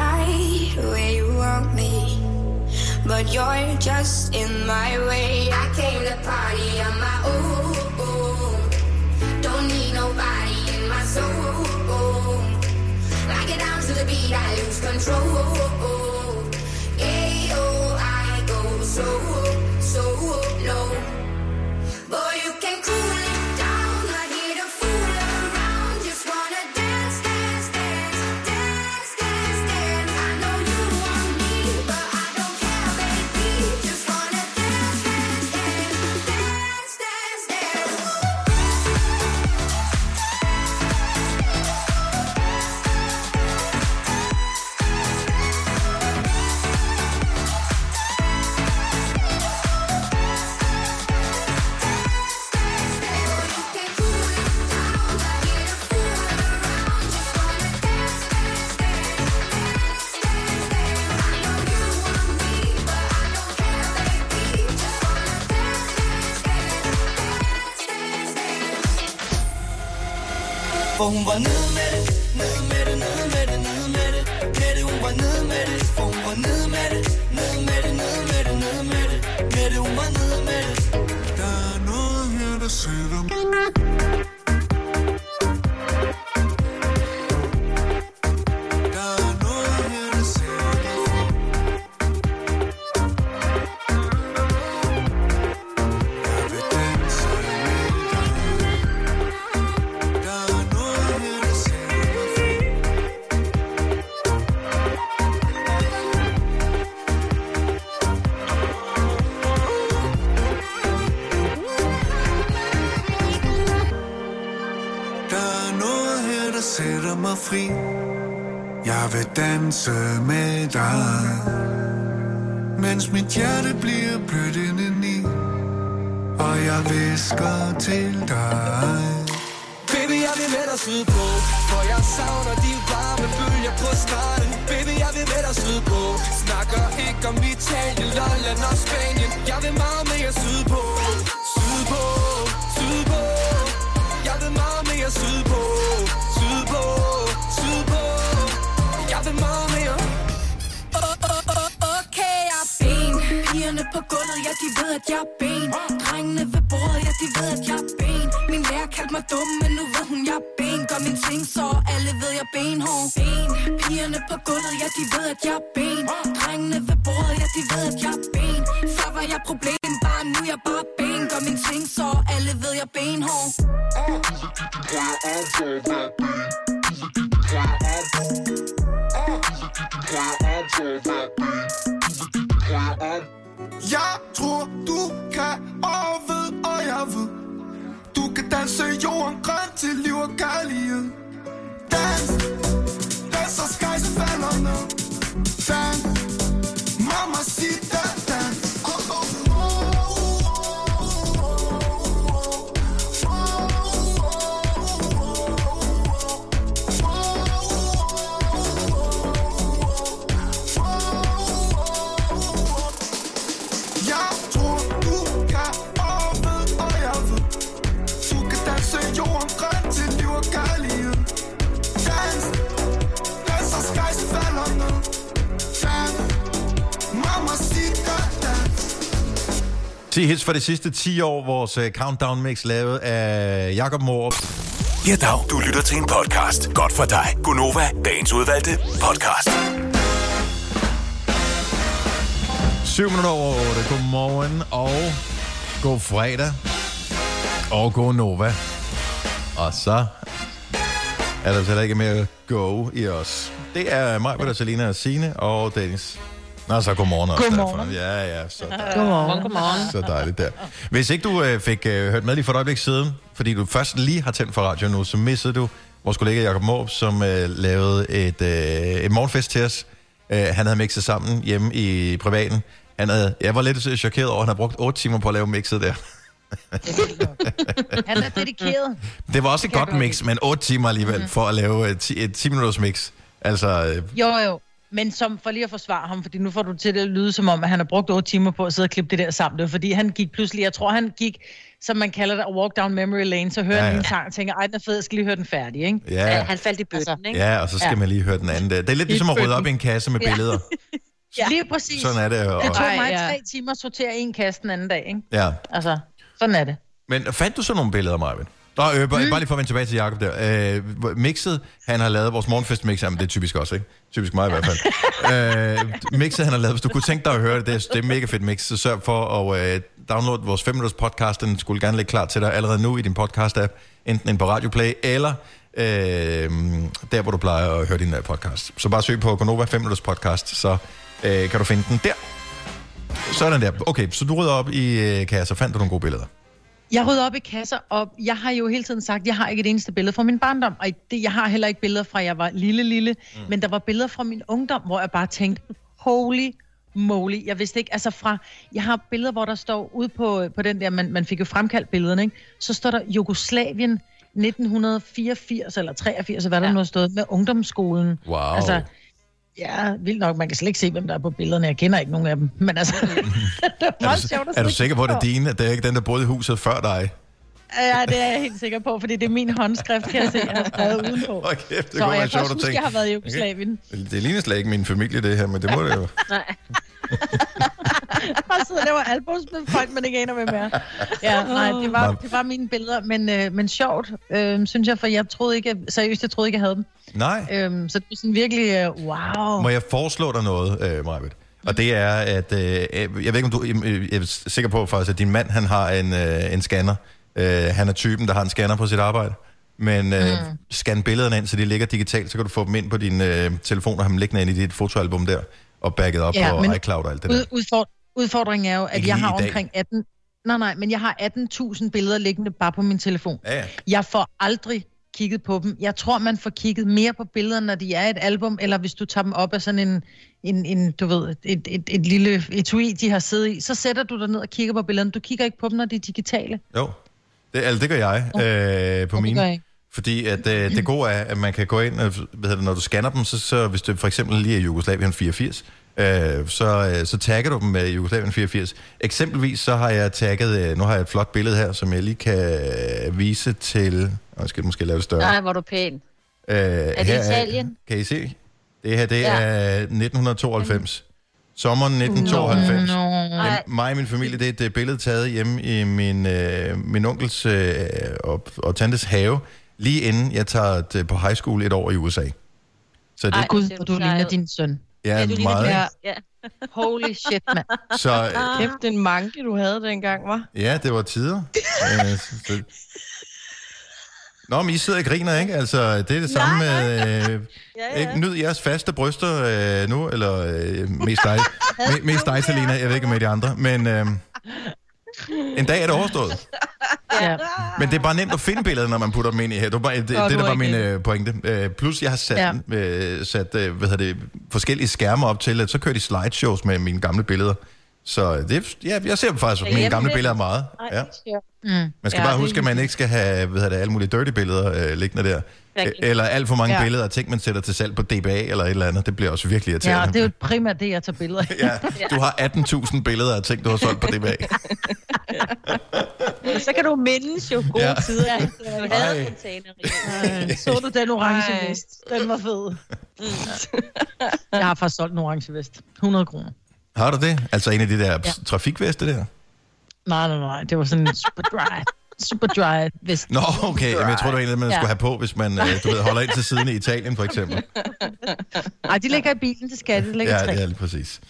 right where you want me. But you're just in my way. I came to party on my own. Don't need nobody in my soul. I get down to the beat, I lose control. Yeah, oh, I go so, so low. Boy, you can cool For hun var på gulvet, ja, de ved, at jeg er ben. Drengene ved bordet, ja, de ved, at jeg er ben. Før var jeg problem, bare nu jeg bare ben. Gør min ting, så alle ved, jeg er benhård. Jeg tror, du kan og ved, og jeg ved Du kan danse jorden grøn til liv og kærlighed. Dans, dans! 10 hits for de sidste 10 år. Vores uh, countdown mix lavet af Jakob Morup. Ja, dag. Du lytter til en podcast. Godt for dig. Gunova, dagens udvalgte podcast. 7 minutter over 8. Godmorgen og god fredag. Og god Nova. Og så er der heller ikke mere go i os. Det er mig, Peter, Selina, Signe og Dennis. Nå, så godmorgen også. Godmorgen. Derfor. Ja, ja, så dejligt. Godmorgen. Godmorgen. Så dejligt der. Hvis ikke du øh, fik øh, hørt med lige for et øjeblik siden, fordi du først lige har tændt for radio nu, så missede du vores kollega Jakob Måb, som øh, lavede et, øh, et morgenfest til os. Øh, han havde mixet sammen hjemme i privaten. Han havde, jeg var lidt chokeret over, at han har brugt 8 timer på at lave mixet der. Han er dedikeret. Det var også et godt mix, men 8 timer alligevel for at lave et 10, et 10 minutters mix. Altså, øh, Jo, jo. Men som for lige at forsvare ham, fordi nu får du til det at lyde som om, at han har brugt otte timer på at sidde og klippe det der sammen. Det var fordi, han gik pludselig, jeg tror, han gik, som man kalder det, a walk down memory lane, så hører Ja, ja, ja. en sang og tænker, ej, den er fed, jeg skal lige høre den færdig, ikke? Ja. Ja, han faldt i bøtten, altså, ja, og så skal ja. man lige høre den anden der. Det er lidt I ligesom at rydde op bøtten. i en kasse med billeder. Ja. Lige præcis. Sådan er det, og- Det tog Ej, mig ja. tre timer at sortere en kasse den anden dag, ikke? Ja. Altså, sådan er det. Men fandt du så nogle billeder, Marvin? Nå, øh, bare, mm. bare lige for at vende tilbage til Jacob der. Øh, mixet, han har lavet vores morgenfest-mix, jamen det er typisk også, ikke? Typisk mig i hvert fald. øh, mixet, han har lavet, hvis du kunne tænke dig at høre det, det er, det er mega fedt mix, så sørg for at øh, downloade vores 5 minutters podcast, den skulle gerne ligge klar til dig allerede nu i din podcast-app, enten ind på Radioplay, eller øh, der, hvor du plejer at høre din øh, podcast. Så bare søg på Gonova 5 minutters podcast, så øh, kan du finde den der. Sådan der. Okay, så du rydder op i øh, kasser. Fandt du nogle gode billeder? Jeg rydder op i kasser, og jeg har jo hele tiden sagt, at jeg har ikke et eneste billede fra min barndom. Og det, jeg har heller ikke billeder fra, jeg var lille, lille. Mm. Men der var billeder fra min ungdom, hvor jeg bare tænkte, holy moly. Jeg vidste ikke, altså fra, jeg har billeder, hvor der står ude på, på den der, man, man fik jo fremkaldt billederne, ikke? så står der Jugoslavien 1984 eller 83, hvad der ja. nu har stået, med ungdomsskolen. Wow. Altså, ja, vildt nok. Man kan slet ikke se, hvem der er på billederne. Jeg kender ikke nogen af dem. Men altså, det er Er meget du, sjovt at er du sikker på, at det er dine? Det er ikke den, der boede i huset før dig? Ja, det er jeg helt sikker på, fordi det er min håndskrift, kan jeg se, jeg har skrevet udenpå. Kæft, det Så kunne være jeg kan sjovt at huske, tænke. jeg har været i Jugoslavien. Okay. Det ligner slet ikke min familie, det her, men det må det jo. Nej. Bare sidder og laver albums med folk, man ikke aner, hvem er. Ja, nej, det var, det var mine billeder, men, øh, men sjovt, øh, synes jeg, for jeg troede ikke, seriøst, jeg troede ikke, jeg havde dem. Nej. Øhm, så det er sådan virkelig, øh, wow. Må jeg foreslå dig noget, øh, Majbet? Og det er, at... Øh, jeg ved ikke, om du... øh, Jeg er sikker på faktisk, at din mand, han har en, øh, en scanner. Øh, han er typen, der har en scanner på sit arbejde. Men øh, mm. scan billederne ind, så de ligger digitalt, så kan du få dem ind på din øh, telefon og have dem liggende ind i dit fotoalbum der, og backet op Ja, på iCloud og alt det der. Ud, udford, udfordringen er jo, at Ikke jeg har omkring 18... Nej, nej, men jeg har 18.000 billeder liggende bare på min telefon. Ja, ja. Jeg får aldrig kigget på dem. Jeg tror, man får kigget mere på billederne, når de er et album, eller hvis du tager dem op af sådan en, en, en du ved, et, et, et lille etui, de har siddet i, så sætter du dig ned og kigger på billederne. Du kigger ikke på dem, når de er digitale. Jo, det, altså, det gør jeg øh, på det mine. gør jeg ikke. Fordi at, øh, det gode er, at man kan gå ind, og, hvad hedder det, når du scanner dem, så, så hvis det for eksempel lige er Jugoslavien 84, øh, så, øh, så tagger du dem med Jugoslavien 84. Eksempelvis så har jeg tagget, øh, nu har jeg et flot billede her, som jeg lige kan øh, vise til, og jeg skal måske lave det større. Nej, hvor du pæn. Øh, Er det Italien? kan I se? Det her, det Ja. er 1992. Sommeren 1992. No, no. Mig og min familie, det er et billede taget hjemme i min, øh, min onkels øh, og, og tantes have, lige inden jeg tager t- på high school et år i USA. Så det, Ej, Gud, hvor du ligner din søn. Ja, du meget. Ja. Ja. Holy shit, mand. Så, øh, Kæft, den manke, du havde dengang, var. ja, det var tider. øh, så, Nå, men I sidder og griner, ikke? Altså, det er det samme med... Øh, ja. ikke nyd jeres faste bryster øh, nu, eller øh, mest dig, me, mest dig, Selina. Jeg ved ikke med de andre, men øh, en dag er det overstået. Ja. Men det er bare nemt at finde billeder, når man putter dem ind i her. Det, var bare, det, Nå, det der er var min øh, pointe. Øh, plus, jeg har sat, Ja. ja. øh, sat øh, hvad hedder det, forskellige skærme op til, at så kører de slideshows med mine gamle billeder. Så det, ja, jeg ser faktisk mine gamle billeder meget. Ja. Mm. Man skal Ja, bare huske, at man ikke skal have hvad hedder det, alle mulige dirty billeder øh, liggende der. Rigtigt. Eller alt for mange Ja. ja. billeder af ting, man sætter til salg på DBA eller et eller andet. Det bliver også virkelig Ja, irriterende. og det er jo primært det, jeg tager billeder af. ja, du har 18.000 billeder af ting, du har solgt på DBA. Så kan du mindes jo gode Ja. ja. tider. Du Ej. havde container. Øh, Så du den orange vest? Den var fed. Jeg har faktisk solgt en orange vest. 100 kroner. Har du det? Altså en af de der Ja. trafikveste der? Nej, nej, nej. Det var sådan en super dry. Super dry vest. Nå, okay. Jamen, jeg tror, det var en man Ja. skulle have på, hvis man øh, du ved, holder ind til siden i Italien, for eksempel. Nej, de ligger i bilen, det skal de. Det ligger Ja, tre. ja, lige præcis.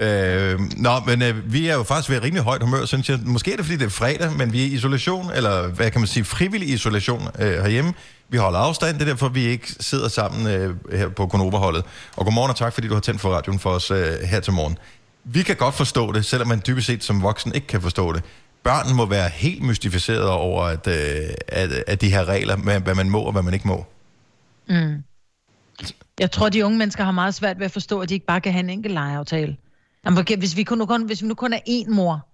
Ja. Øh, nå, men øh, vi er jo faktisk ved rimelig højt humør, synes jeg. Måske er det, fordi det er fredag, men vi er i isolation, eller hvad kan man sige, frivillig isolation øh, herhjemme. Vi holder afstand, det er derfor, vi ikke sidder sammen øh, her på Konoba-holdet. Og godmorgen og tak, fordi du har tændt for radioen for os øh, her til morgen. Vi kan godt forstå det, selvom man dybest set som voksen ikke kan forstå det. Børn må være helt mystificeret over, at, øh, at, at de her regler, med, hvad man må og hvad man ikke må. Mm. Jeg tror, de unge mennesker har meget svært ved at forstå, at de ikke bare kan have en enkelt legeaftale. Jamen, hvis, vi kun, kun, hvis vi nu kun er én mor,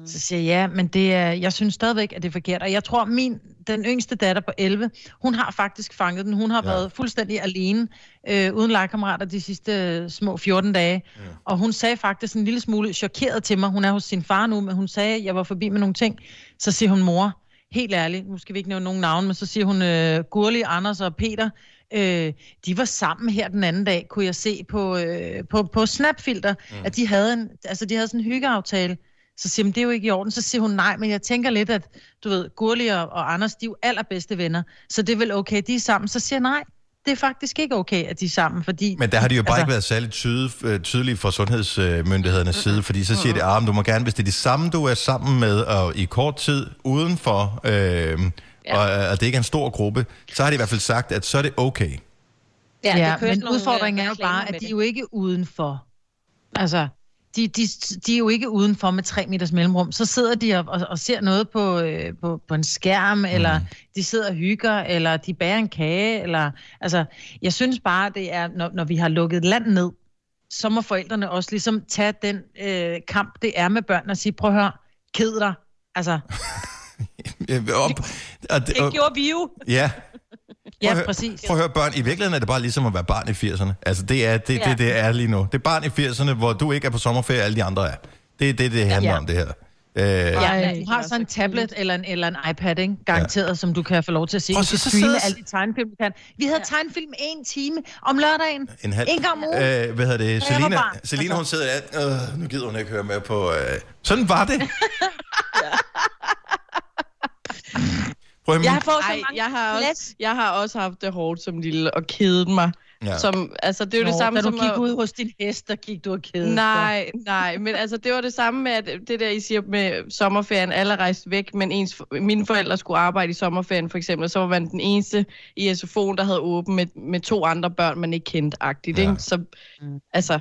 mm. så siger jeg, ja, men det er, jeg synes stadigvæk, at det er forkert. Og jeg tror, min, den yngste datter på 11, hun har faktisk fanget den. Hun har Ja. været fuldstændig alene, øh, uden legekammerater de sidste øh, små 14 dage. Ja. Og hun sagde faktisk en lille smule chokeret til mig. Hun er hos sin far nu, men hun sagde, at jeg var forbi med nogle ting. Så siger hun, mor, helt ærligt, nu skal vi ikke nævne nogen navn, men så siger hun, øh, Gurli, Anders og Peter, øh, de var sammen her den anden dag, kunne jeg se på, øh, på, på Snapfilter, mm. at de havde, en, altså, de havde sådan en hyggeaftale. Så siger hun, det er jo ikke i orden. Så siger hun, nej, men jeg tænker lidt, at du ved, Gurli og, og Anders, de er jo allerbedste venner, så det er vel okay, de er sammen. Så siger jeg, nej, det er faktisk ikke okay, at de er sammen, fordi... Men der har de jo bare Altså- ikke været særlig tyde, øh, tydelige fra sundhedsmyndighedernes side, fordi så siger de, at du må gerne, hvis det er de samme, du er sammen med, og i kort tid udenfor, øh, ja. og, og det ikke er en stor gruppe, så har de i hvert fald sagt, at så er det okay. Ja, det ja kører men nogle, udfordringen øh, er jo bare, at de det. er jo ikke udenfor. Altså, de, de, de er jo ikke udenfor med tre meters mellemrum. Så sidder de og, og, og ser noget på, øh, på, på en skærm, mm. eller de sidder og hygger, eller de bager en kage, eller... Altså, jeg synes bare, det er, når, når vi har lukket et land ned, så må forældrene også ligesom tage den øh, kamp, det er med børn, og sige, prøv at høre, ked dig. Altså, Op, og, Det gjorde vi jo. Ja. Ja, høre- præcis. Prøv at høre, børn, i virkeligheden er det bare ligesom at være barn i 80'erne. Altså, det er det, Ja. det, det er lige nu. Det er barn i 80'erne, hvor du ikke er på sommerferie, alle de andre er. Det er det, det handler Ja. om, det her. Øh, Ja, du har så er en så tablet eller en, eller en iPad, ikke? garanteret, ja. som du kan få lov til at se. Du så- så streame sidder- alle de tegnefilm, du kan. Vi havde ja. tegnefilm en time om lørdagen. en halv... En gang om ugen. Øh, hvad hedder det? Selina. Selina hun sidder der, øh, nu gider hun ikke høre med på... Øh. Sådan var det. Prøv at, Jeg fået så Ej, mange jeg har, også, jeg har også haft det hårdt som lille og kedet mig. Ja. Som, altså, det er jo Nå, det samme da du som gik at- ud hos din hest, der gik du og kædede Nej, nej, men altså det var det samme med, at det der, I siger med sommerferien, alle rejste væk, men ens, mine forældre skulle arbejde i sommerferien for eksempel, og så var man den eneste i SFO'en, der havde åben med, med to andre børn, man ikke kendte agtigt, Ja. ikke? Så altså,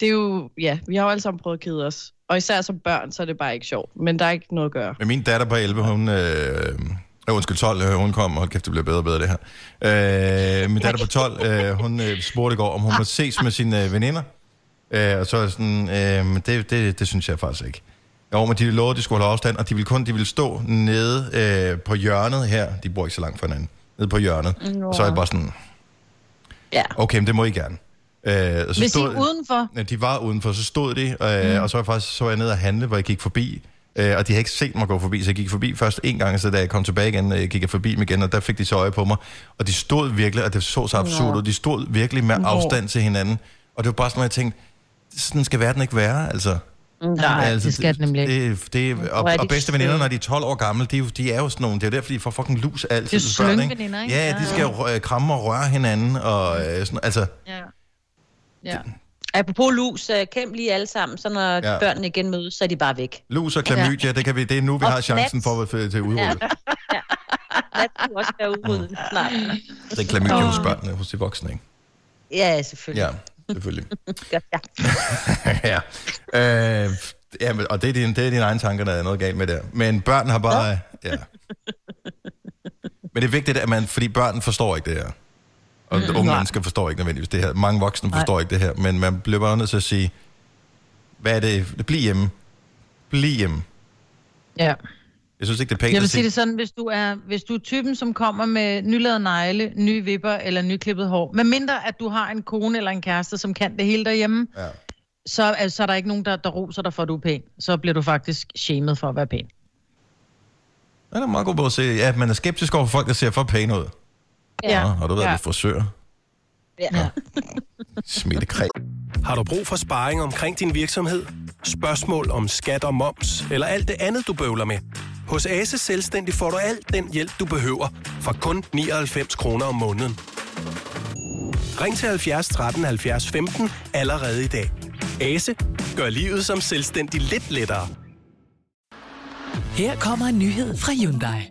det er jo, ja, vi har jo alle sammen prøvet at kede os. Og især som børn, så er det bare ikke sjovt, men der er ikke noget at gøre. Men min datter på 11, hun... Øh, øh, undskyld, 12, øh, hun kom, hold kæft, det bliver bedre og bedre det her. Øh, min datter på 12, øh, hun øh, spurgte i går, om hun må ses med sine øh, veninder. Øh, og så er jeg sådan, øh, men det, det, det synes jeg faktisk ikke. Jo, men de lovede, at de skulle holde afstand, og de ville kun de ville stå nede øh, på hjørnet her. De bor ikke så langt fra hinanden. Nede på hjørnet. Og så er jeg bare sådan, Ja. okay, men det må I gerne. Øh, og så Hvis stod- er udenfor, Ja, de var udenfor, så stod de, øh, mm. og så var jeg faktisk så var jeg nede og handle, hvor jeg gik forbi, øh, og de havde ikke set mig gå forbi, så jeg gik forbi først en gang, så da jeg kom tilbage igen, øh, gik jeg forbi dem igen, og der fik de så øje på mig, og de stod virkelig, og det så så absurd ud, de stod virkelig med afstand til hinanden, og det var bare sådan, at jeg tænkte, sådan skal verden ikke være, altså. nej, det skal det nemlig ikke. Det, det, og, er og bedste veninder, når de er 12 år gamle, de, er jo- de er jo sådan nogle, det er jo derfor, de får fucking lus altid. Det er børn, slyngveninder, ikke? Ja, de skal jo kramme og røre hinanden, og øh, sådan, altså, Ja. Ja. Apropos lus, øh, kæmp lige alle sammen, så når Ja. ja. børnene igen mødes, så er de bare væk. lus og klamydia, det, kan vi, det er nu, vi Og har chancen for at få til udryddet. Lad dem også være udryddet snart. Det er klamydia hos børnene, hos de voksne, ikke? Ja, selvfølgelig. Ja, selvfølgelig. Godt, ja. ja. Øh, ja, men- og det er, din, det er dine egne tanker, der er noget galt med der. Men børn har bare... Ja. Men det er vigtigt, at man... Fordi børn forstår ikke det her. Og Mm, unge nej. mennesker forstår ikke nødvendigvis det her. Mange voksne Nej. forstår ikke det her. Men man bliver bare nødt til at sige... Hvad er det? Bliv hjemme. Bliv hjemme. Ja. Jeg synes ikke, det er pænt Jeg vil at sige det sådan, hvis du er, hvis du er typen, som kommer med nylavet negle, nye vipper eller nyklippet hår, med mindre at du har en kone eller en kæreste, som kan det hele derhjemme, ja. så, er, så er der ikke nogen, der, der roser dig for, at du er pæn. Så bliver du faktisk shamed for at være pæn. Ja, det er meget god måde at se. Ja, man er skeptisk over for folk, der ser for pæne ud. Ja. Nå, har du været Ja. ja. ved frisør? Ja. Smittekræm. Har du brug for sparring omkring din virksomhed? Spørgsmål om skat og moms, eller alt det andet, du bøvler med? Hos Ase Selvstændig får du alt den hjælp, du behøver, for kun 99 kroner om måneden. Ring til 70 13 70 15 allerede i dag. Ase gør livet som selvstændig lidt lettere. Her kommer en nyhed fra Hyundai.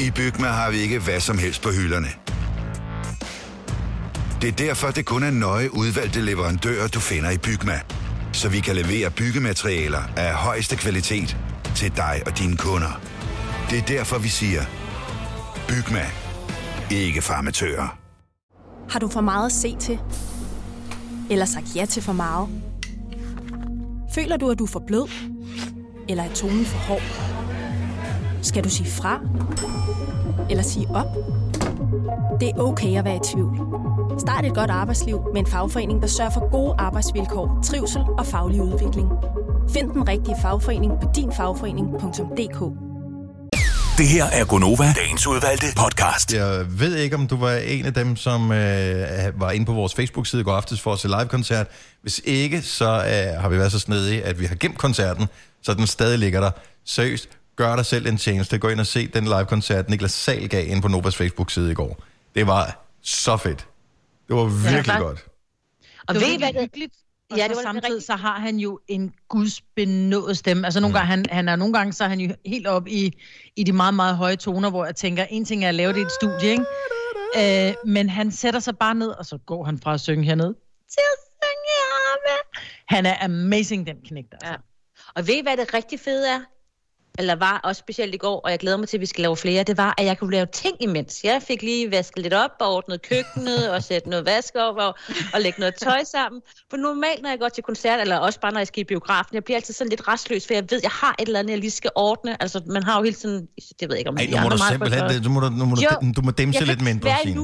I Bygma har vi ikke hvad som helst på hylderne. Det er derfor, det kun er nøje udvalgte leverandører, du finder i Bygma. Så vi kan levere byggematerialer af højeste kvalitet til dig og dine kunder. Det er derfor, vi siger, Bygma. Ikke farmatører. Har du for meget at se til? Eller sagt ja til for meget? Føler du, at du er for blød? Eller er tonen for hård? Skal du sige fra? Eller sige op? Det er okay at være i tvivl. Start et godt arbejdsliv med en fagforening, der sørger for gode arbejdsvilkår, trivsel og faglig udvikling. Find den rigtige fagforening på dinfagforening.dk. Det her er Gonova, dagens udvalgte podcast. Jeg ved ikke, om du var en af dem, som øh, var inde på vores Facebook-side i går aftes for at se live-koncert. Hvis ikke, så øh, har vi været så snedige, at vi har gemt koncerten, så den stadig ligger der. Seriøst, gør dig selv en tjeneste. Gå ind og se den live-koncert, Niklas Sal gav ind på Novas Facebook-side i går. Det var så fedt. Det var virkelig tak. godt. Og det ved I, virkelig hvad det- hyggeligt. Og Ja, ja, det så var samtidig rigtig- så har han jo en gudsbenået stemme. Altså nogle Mm. gange, han, han er nogle gange, så er han jo helt op i, i de meget, meget høje toner, hvor jeg tænker, en ting er at lave det i et studie, ikke? Øh, men han sætter sig bare ned, og så går han fra at synge herned til at synge heroppe. Han er amazing, den knægt, altså. Ja. Og ved I, hvad det rigtig fede er? Eller var også specielt i går, og jeg glæder mig til, at vi skal lave flere, det var, at jeg kunne lave ting imens. Jeg fik lige vasket lidt op og ordnet køkkenet og sætte noget vask op og, og lægge noget tøj sammen. For normalt, når jeg går til koncert, eller også bare når jeg skal i biografen, jeg bliver altid sådan lidt restløs, for jeg ved, jeg har et eller andet, jeg lige skal ordne. Altså, man har jo hele tiden, det ved jeg ikke, om Ej, nu må du meget simpelthen, du må, du, må Jo, du, må dæmse jeg lidt mindre, Signe.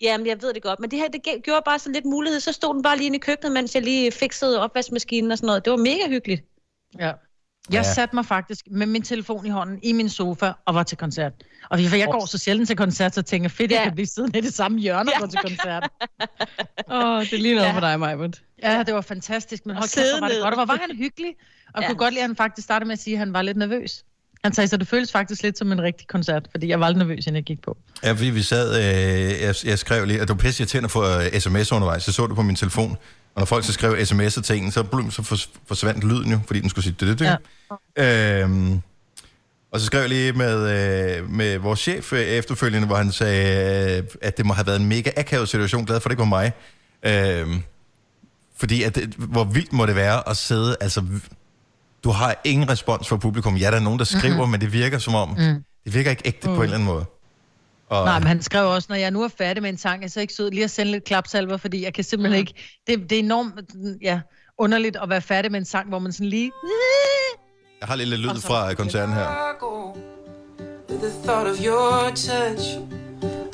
Jamen, jeg ved det godt, men det her, det gjorde bare sådan lidt mulighed. Så stod den bare lige inde i køkkenet, mens jeg lige fikset opvaskemaskinen og sådan noget. Det var mega hyggeligt. Ja. Jeg Ja. ja. satte mig faktisk med min telefon i hånden i min sofa og var til koncert. Og for jeg går så sjældent til koncert, så tænker jeg, fedt, jeg Ja. kan blive siddende i det samme hjørne og gå til koncert. Åh, oh, det er lige noget Ja. for dig, Majbert. Ja, det var fantastisk, men hold kæft, var det godt. Og hvor var han hyggelig. Og jeg Ja. kunne godt lide, at han faktisk startede med at sige, at han var lidt nervøs. Han sagde, så det føles faktisk lidt som en rigtig koncert, fordi jeg var lidt nervøs, inden jeg gik på. Ja, fordi vi sad, øh, jeg, jeg skrev lige, at var pisse irriterende at få øh, sms undervejs. Jeg så det på min telefon. Og når folk så skrev sms'er til en, så, blum, så fors- forsvandt lyden jo, fordi den skulle sige det, det, det. Øhm, og så skrev jeg lige med, øh, med vores chef øh, efterfølgende, hvor han sagde, øh, at det må have været en mega akavet situation. Glad for, at det ikke var mig. Øhm, fordi at, det- hvor vildt må det være at sidde, altså, du har ingen respons fra publikum. Ja, der er nogen, der skriver, Mhm. mm-hmm. men det virker som om, Mm. det virker ikke ægte mm. på en eller anden måde. Og, Nej, men han skrev også, når jeg nu er færdig med en sang, er jeg så ikke sød lige at sende lidt klapsalver, fordi jeg kan simpelthen Mm. ikke... Det, det er enormt ja, underligt at være færdig med en sang, hvor man sådan lige... Jeg har lidt, lidt lyd fra koncerten her. with the thought of your touch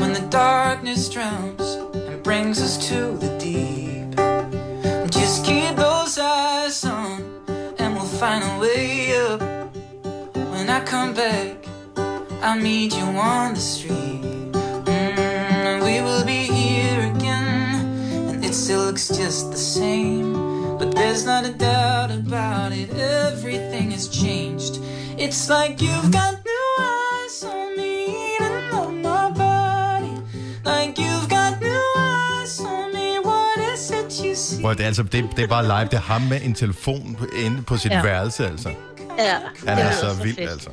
when the darkness drowns and brings us to the deep. Just keep those eyes on, and we'll find a way up. When I come back, I'll meet you on the street. Mm, we will be here again, and it still looks just the same. But there's not a doubt about it, everything has changed. It's like you've got new eyes on me, even though my body. Like you've got new eyes on me, what is it you see? Hvor det, er, altså, det, det er bare live, det er ham med en telefon inde på sit ja. værelse, altså. Ja, Han er så vild, altså.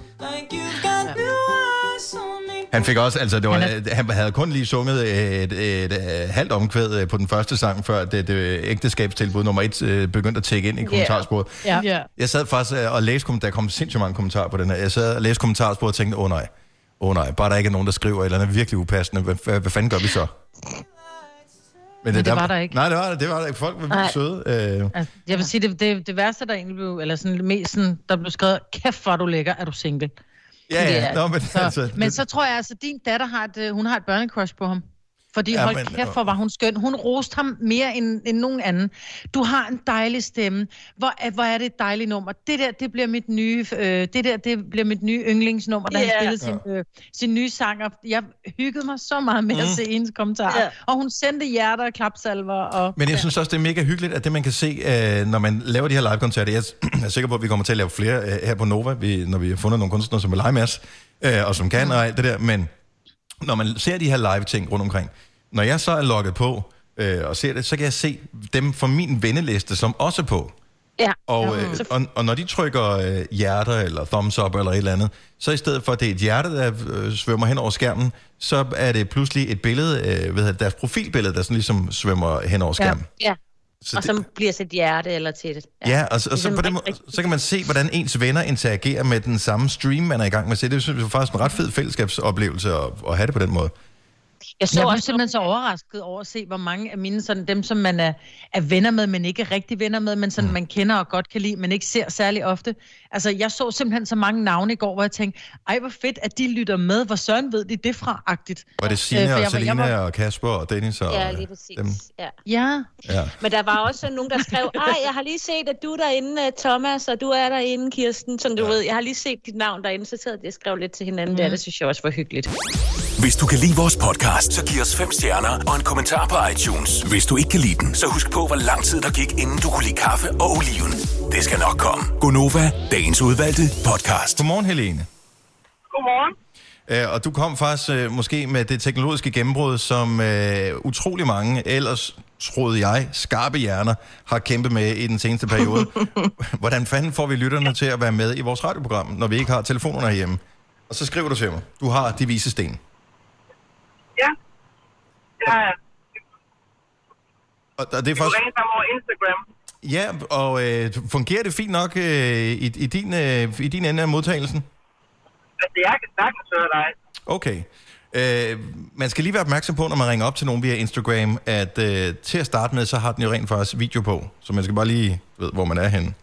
Han fik også, altså det var, Han han, han havde kun lige sunget et, et, et, et halvt omkvæd øh, på den første sang, før det, det ægteskabstilbud nummer et øh, begyndte at tække ind i kommentarsporet. Ja. ja. Jeg sad faktisk øh, og læste, kom- der kom sindssygt mange kommentarer på den her. Jeg sad og læste kommentarsporet og tænkte, åh oh, nej, åh oh, nej, bare der ikke er nogen, der skriver eller andet virkelig upassende. Hvad, hvad, hvad fanden gør vi så? Men det var der ikke. Nej, det var, det var der ikke. Folk var Nej. vildt søde. Øh, Altså, jeg vil sige, det, det, det værste, der egentlig blev, eller sådan mest sådan, der blev skrevet, kæft hvor du lækker, er du single? Ja, ja. Det Nå, men så, altså, men det- så tror jeg altså, din datter har et, øh, hun har et børnecrush på ham. Fordi Ja, ja, hold men- kæft, hvor var hun skøn. Hun roste ham mere end, end nogen anden. Du har en dejlig stemme. Hvor, er- hvor er det et dejligt nummer. Det der, det bliver mit nye, øh, det der, det bliver mit nye yndlingsnummer, da Ja. han spillede sin, øh, sin nye sang. Og jeg hyggede mig så meget med mm. at Mm. se hendes kommentarer. Ja. Ja. Og hun sendte hjerter og klapsalver. Og, Men jeg synes også, det er mega hyggeligt, at det man kan se, øh, når man laver de her live-koncerter, jeg er sikker på, at vi kommer til at lave flere øh, her på Nova, vi, når vi har fundet nogle kunstnere, som vil lege med os, øh, og som kan og alt det der, men når man ser de her live-ting rundt omkring, når jeg så er logget på øh, og ser det, så kan jeg se dem fra min venneliste, som også er på. Ja. Og, øh, og, og når de trykker øh, hjerter eller thumbs up eller et eller andet, så i stedet for, at det er et hjerte, der øh, svømmer hen over skærmen, så er det pludselig et billede, øh, hedder det, deres profilbillede, der sådan ligesom svømmer hen over Ja. skærmen. ja. Så og det- så bliver til et hjerte eller til det. Ja, ja og, så- og så, Ligesom på den, måde, så kan man se, hvordan ens venner interagerer med den samme stream, man er i gang med at se. Det jeg faktisk er en ret fed fællesskabsoplevelse at, at have det på den måde. Jeg så jeg var simpelthen så overrasket over at se, hvor mange af mine, sådan dem, som man er, er venner med, men ikke er rigtig venner med, men sådan, mm. man kender og godt kan lide, men ikke ser særlig ofte. Altså, jeg så simpelthen så mange navne i går, hvor jeg tænkte, ej, hvor fedt, at de lytter med. Hvor søren ved de det fra-agtigt. Var det Signe Øh, og jeg jeg Selina var- og Kasper og Dennis og Ja, lige præcis. dem? Ja. Ja. Ja. Men der var også nogen, der skrev, ej, jeg har lige set, at du er derinde, øh, Thomas, og du er derinde, Kirsten. Som du ja. ved, jeg har lige set dit navn derinde, så sad de og skrev lidt til hinanden mm. der. Det synes jeg også var hyggeligt. Hvis du kan lide vores podcast, så giv os fem stjerner og en kommentar på iTunes. Hvis du ikke kan lide den, så husk på, hvor lang tid der gik, inden du kunne lide kaffe og oliven. Det skal nok komme. Gonova, dagens udvalgte podcast. Godmorgen, Helene. Godmorgen. Øh, og du kom faktisk øh, måske med det teknologiske gennembrud, som øh, utrolig mange ellers, troede jeg, skarpe hjerner har kæmpet med i den seneste periode. Hvordan fanden får vi lytterne til at være med i vores radioprogram, når vi ikke har telefonerne herhjemme? Og så skriver du til mig, du har de vise sten. Ja. Det har jeg. Og, og det er Du først... ringer sammen over Instagram. Ja, og øh, fungerer det fint nok øh, i, i, din, øh, i din ende af modtagelsen? Altså, jeg kan sagtens høre dig. Okay. Øh, man skal lige være opmærksom på, når man ringer op til nogen via Instagram, at øh, til at starte med, så har den jo rent faktisk video på. Så man skal bare lige ved, hvor man er henne.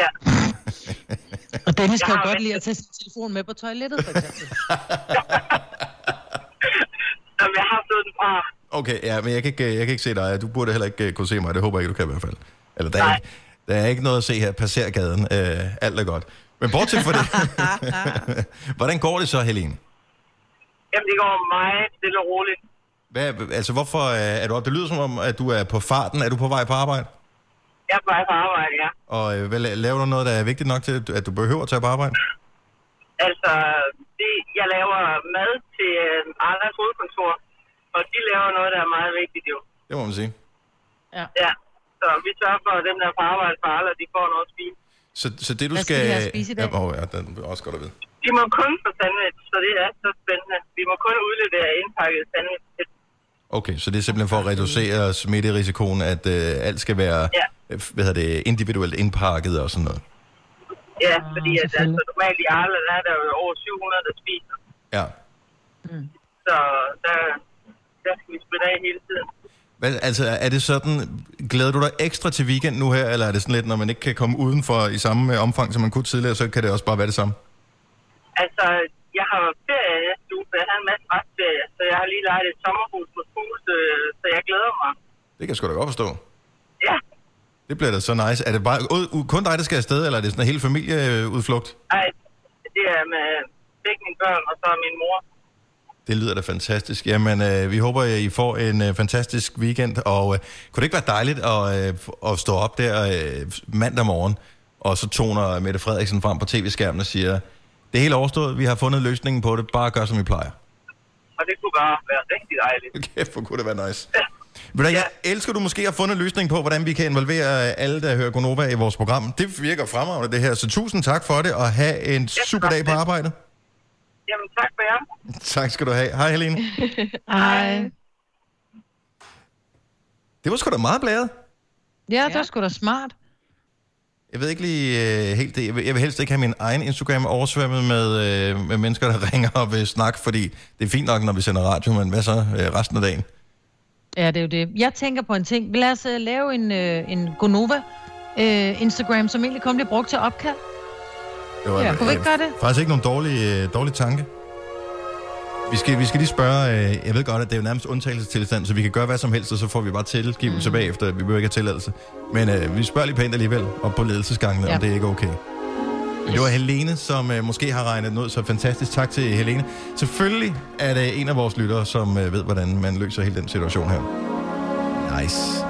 Ja. Og Dennis kan jo godt lide at tage sin telefon med på toilettet, for eksempel. Jamen, jeg har stået den fra. Okay, ja, men jeg kan ikke, jeg kan ikke se dig. Du burde heller ikke øh, kunne se mig. Det håber jeg ikke, du kan i hvert fald. Eller der er, ikke, der er ikke noget at se her. Passer gaden. Øh, alt er godt. Men bortset fra det. Hvordan går det så, Helene? Jamen, det går meget stille og roligt. Hvad, altså, hvorfor øh, er du op? Det lyder som om, at du er på farten. Er du på vej på arbejde? Jeg er på vej på arbejde, ja. Og øh, hvad, laver du noget, der er vigtigt nok til, at du behøver at tage på arbejde? Altså, det, jeg laver mad til øh, Arlas hovedkontor, og de laver noget, der er meget vigtigt jo. Det må man sige. Ja. ja. Så vi sørger for, at dem, der er på arbejde for Arla, de får noget at spise. Så, så det du Hvad skal... skal vi have at spise i dag? Ja, åh, ja, den er også godt at vide. De må kun få sandwich, så det er så spændende. Vi må kun udlevere indpakket sandwich. Okay, så det er simpelthen for at reducere smitterisikoen, at øh, alt skal være Ja. hvad hedder det, individuelt indpakket og sådan noget. Ja, fordi at, altså, normalt i Arla, der er der jo over 700, der spiser. Ja. Så der, der skal vi spritte af hele tiden. Hvad, altså, er det sådan, glæder du dig ekstra til weekend nu her, eller er det sådan lidt, når man ikke kan komme udenfor i samme øh, omfang, som man kunne tidligere, så kan det også bare være det samme? Altså, jeg har ferie næste uge, så jeg har en masse restferie, så jeg har lige lejet et sommerhus på Fuglse, så jeg glæder mig. Det kan jeg sgu da godt forstå. Det bliver da så nice. Er det bare kun dig, der skal afsted, eller er det sådan en hele familieudflugt? Ej, det er med begge mine børn, og så min mor. Det lyder da fantastisk. Jamen, øh, vi håber, at I får en øh, fantastisk weekend, og øh, kunne det ikke være dejligt at, øh, at stå op der øh, mandag morgen, og så toner Mette Frederiksen frem på tv-skærmen og siger, det er helt overstået, vi har fundet løsningen på det, bare gør som I plejer. Og det kunne bare være rigtig dejligt. Kæft, hvor kunne det være nice. Ved du, jeg elsker, du måske har fundet en løsning på, hvordan vi kan involvere alle, der hører Gonova i vores program. Det virker fremragende, det her. Så tusind tak for det, og have en super dag på arbejde. Jamen, tak for jer. Tak skal du have. Hej, Helene. Hej. Det var sgu da meget blæret. Ja, det var sgu da smart. Jeg ved ikke lige uh, helt det. Jeg vil, jeg vil helst ikke have min egen Instagram oversvømmet med, uh, med mennesker, der ringer og vil snakke, fordi det er fint nok, når vi sender radio, men hvad så uh, resten af dagen? Ja, det er jo det. Jeg tænker på en ting. Lad os uh, lave en, uh, en Gonova uh, Instagram, som egentlig kun bliver brugt til opkald. Var, Ja, kunne vi ikke gøre det? Faktisk ikke nogen dårlig, dårlig tanke. Vi skal, vi skal lige spørge, øh, jeg ved godt, at det er jo nærmest undtagelsestilstand, så vi kan gøre hvad som helst, og så får vi bare tilgivelse mm. bagefter. Vi behøver ikke have tilladelse. Men øh, vi spørger lige pænt alligevel, op på ledelsesgangene. Ja. om det er ikke okay. Men Det var Helene, som øh, måske har regnet den ud, så fantastisk tak til Helene. Selvfølgelig er det en af vores lyttere, som øh, ved, hvordan man løser hele den situation her. Nice.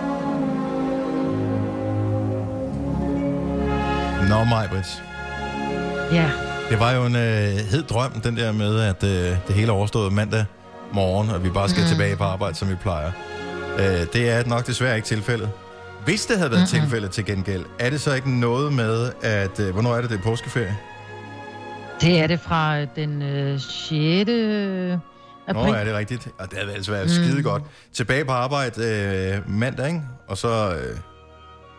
Nå, Majbrit. Ja. Det var jo en øh, hed drøm, den der med, at øh, det hele er overstået mandag morgen, og vi bare skal mm. tilbage på arbejde, som vi plejer. Øh, det er nok desværre ikke tilfældet. Hvis det havde været mm-hmm. tilfældet til gengæld, er det så ikke noget med, at... Øh, hvornår er det, det er påskeferie? Det er det fra øh, den øh, 6. april. Nå, er det rigtigt? Og det havde altså været Mm. skide godt. Tilbage på arbejde øh, mandag, ikke? Og så, øh,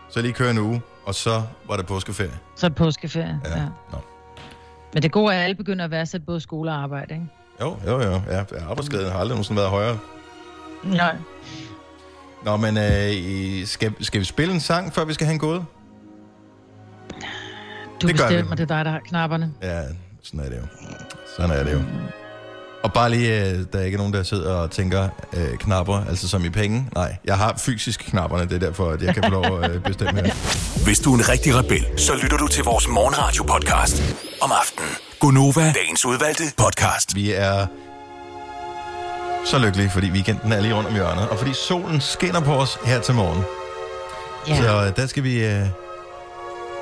så lige køre en uge, og så var det påskeferie. Så er det påskeferie. Ja. Ja. Nå. Men det gode er, at alle begynder at værdsætte både skole og arbejde, ikke? Jo, jo, jo. Ja, arbejdsskaden har aldrig nogensinde været højere. Nej. Nå, men øh, I- skal, skal vi spille en sang, før vi skal have en gåde? Du Det gør vi. bestemmer, det er dig, der har knapperne. Ja, sådan er det jo. Sådan er det jo. Og bare lige, øh, der er ikke nogen, der sidder og tænker øh, knapper, altså som i penge. Nej, jeg har fysisk knapperne, det er derfor, at jeg kan få lov at øh, bestemme her. Hvis du er en rigtig rebel, så lytter du til vores morgenradio-podcast om aftenen. Gunova, dagens udvalgte podcast. Vi er så lykkelige, fordi weekenden er lige rundt om hjørnet, og fordi solen skinner på os her til morgen. Ja. Så øh, der skal vi... Øh,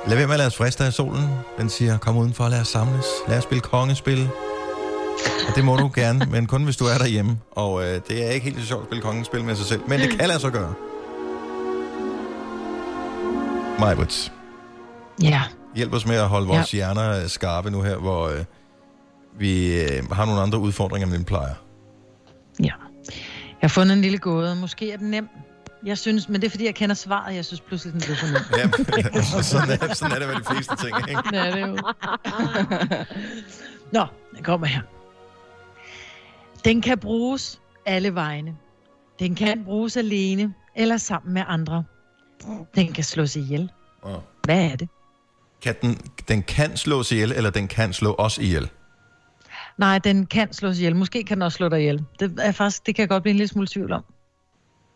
lad være med at lade os friste af solen. Den siger, kom udenfor, lad os samles. Lad os spille kongespil. Og det må du gerne, men kun hvis du er derhjemme. Og øh, det er ikke helt så sjovt at spille kongespil med sig selv, men det kan lade sig gøre. Majbrits, Ja. hjælp os med at holde vores ja. hjerner øh, skarpe nu her, hvor øh, vi øh, har nogle andre udfordringer, end vi plejer. Jeg har fundet en lille gåde. Måske er den nem. Jeg synes, men det er fordi, jeg kender svaret. Jeg synes pludselig, den blev for nem. Ja, sådan, er, sådan er det med de fleste ting, ikke? Ja, det er jo. Nå, den kommer her. Den kan bruges alle vegne. Den kan bruges alene eller sammen med andre. Den kan slås ihjel. Åh. Hvad er det? Kan den, den kan slås ihjel, eller den kan slå os ihjel? Nej, den kan slås ihjel. Måske kan den også slå dig ihjel. Det, er faktisk, det kan jeg godt blive en lille smule tvivl om.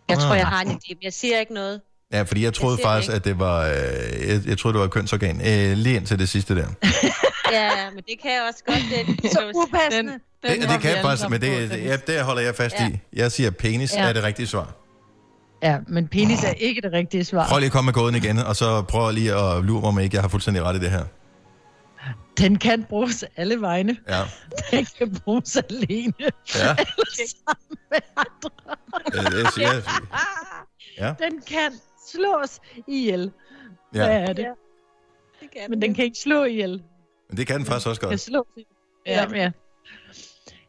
Jeg tror, Ah. jeg har en idé, men jeg siger ikke noget. Ja, fordi jeg troede Jeg faktisk, ikke. at det var, øh, jeg, jeg troede, det var et kønsorgan. Øh, lige indtil det sidste der. Ja, men det kan jeg også godt. Det, Så upassende. Det, det kan jeg faktisk, men det, det, ja, det holder jeg fast Ja. i. Jeg siger, penis Ja. er det rigtige svar. Ja, men penis er ikke det rigtige svar. Prøv lige at komme med gåden igen, og så prøv lige at lure mig, om ikke jeg har fuldstændig ret i det her. Den kan bruges alle vegne. Ja. Den kan bruges alene. Ja. Eller sammen med andre. Jeg siger, ja. Den kan slås ihjel. Ja. Hvad er det? Det kan Men den kan ikke slå ihjel. Men det kan den faktisk også Den kan godt. slås ihjel. Ja, ja.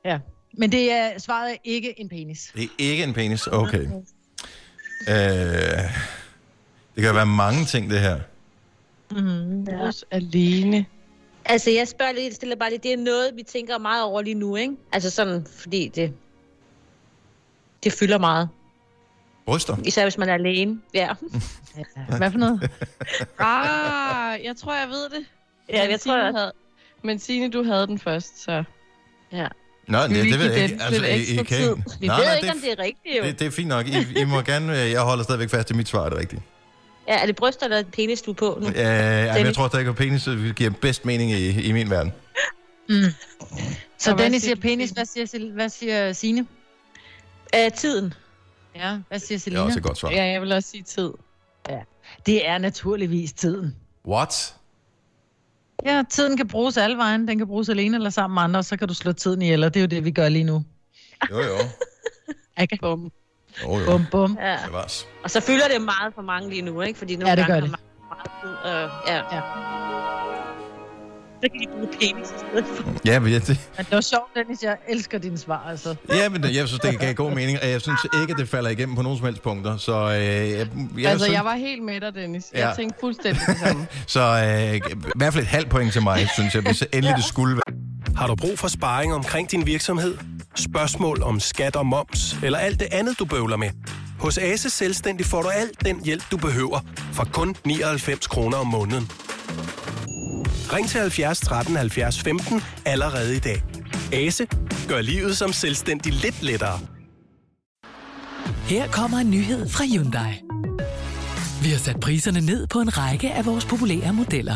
ja. Men det er svaret er ikke en penis. Det er ikke en penis. Okay. Øh, det kan være mange ting, det her. Mm, ja. alene. Altså, jeg spørger lige, stiller bare lige, det er noget, vi tænker meget over lige nu, ikke? Altså sådan, fordi det, det fylder meget. Bryster. Især hvis man er alene. Ja. Hvad for noget? Ah, jeg tror, jeg ved det. Ja, Men jeg tror Signe også. havde, Men Signe, du havde den først, så... Ja. Nå, det, det ved jeg ikke. Altså, lidt I, I kan... Vi Nej, ved nej, ikke, det, om det er rigtigt, jo. det, det er fint nok. I, I må gerne... øh, Jeg holder stadigvæk fast i mit svar, er det rigtigt. Ja, er det bryster eller penis, du er på nu? Øh, ej, men jeg tror stadig, at penis giver bedst mening i, i min verden. Mm. Så Dennis siger siger penis, hvad siger, hvad siger Signe? Uh, tiden. Ja, hvad siger Selina? Det er også et godt svar. Ja, jeg vil også sige tid. Ja. Det er naturligvis tiden. What? Ja, tiden kan bruges alle vejen. Den kan bruges alene eller sammen med andre, og så kan du slå tiden ihjel, og det er jo det, vi gør lige nu. Jo, jo. Ikke? Bum. Jo, jo. Bum, bum. Ja. Og så fylder det meget for mange lige nu, ikke? Fordi nogle Ja, det gange gør det. meget tid. Og, ja. ja. Så kan de bruge penis i stedet for. Ja, men jeg, det, Men det var sjovt, Dennis. Jeg elsker dine svar, altså. ja, men jeg synes, det gav god mening, og jeg synes ikke, at det falder igennem på nogen som helst punkter. Så øh, jeg, jeg, altså, synes, jeg var helt med dig, Dennis. Jeg Ja. tænkte fuldstændig det samme. Så øh, i hvert fald et halvt point til mig, synes jeg, hvis endelig det skulle være. Har du brug for sparring omkring din virksomhed? Spørgsmål om skat og moms, eller alt det andet, du bøvler med? Hos Ase Selvstændig får du alt den hjælp, du behøver, for kun 99 kroner om måneden. Ring til 70 13 70 15 allerede i dag. Ase gør livet som selvstændig lidt lettere. Her kommer en nyhed fra Hyundai. Vi har sat priserne ned på en række af vores populære modeller.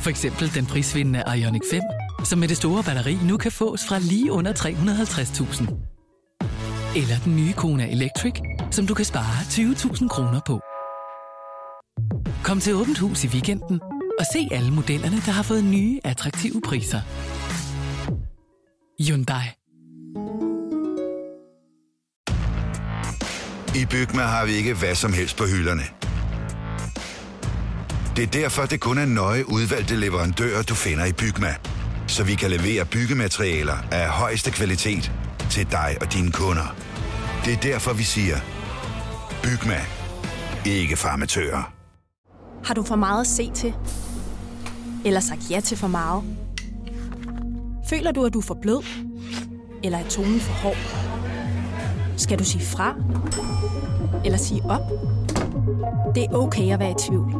For eksempel den prisvindende Ioniq 5, som med det store batteri nu kan fås fra lige under 350.000. Eller den nye Kona Electric, som du kan spare 20.000 kroner på. Kom til Åbent Hus i weekenden og se alle modellerne, der har fået nye, attraktive priser. Hyundai. I Bygma har vi ikke hvad som helst på hylderne. Det er derfor, det kun er nøje udvalgte leverandører, du finder i Bygma. Så vi kan levere byggematerialer af højeste kvalitet til dig og dine kunder. Det er derfor, vi siger, Bygma. Ikke farmatører. Har du for meget at se til? Eller sagt ja til for meget? Føler du, at du er for blød? Eller er tonen for hård? Skal du sige fra? Eller sige op? Det er okay at være i tvivl.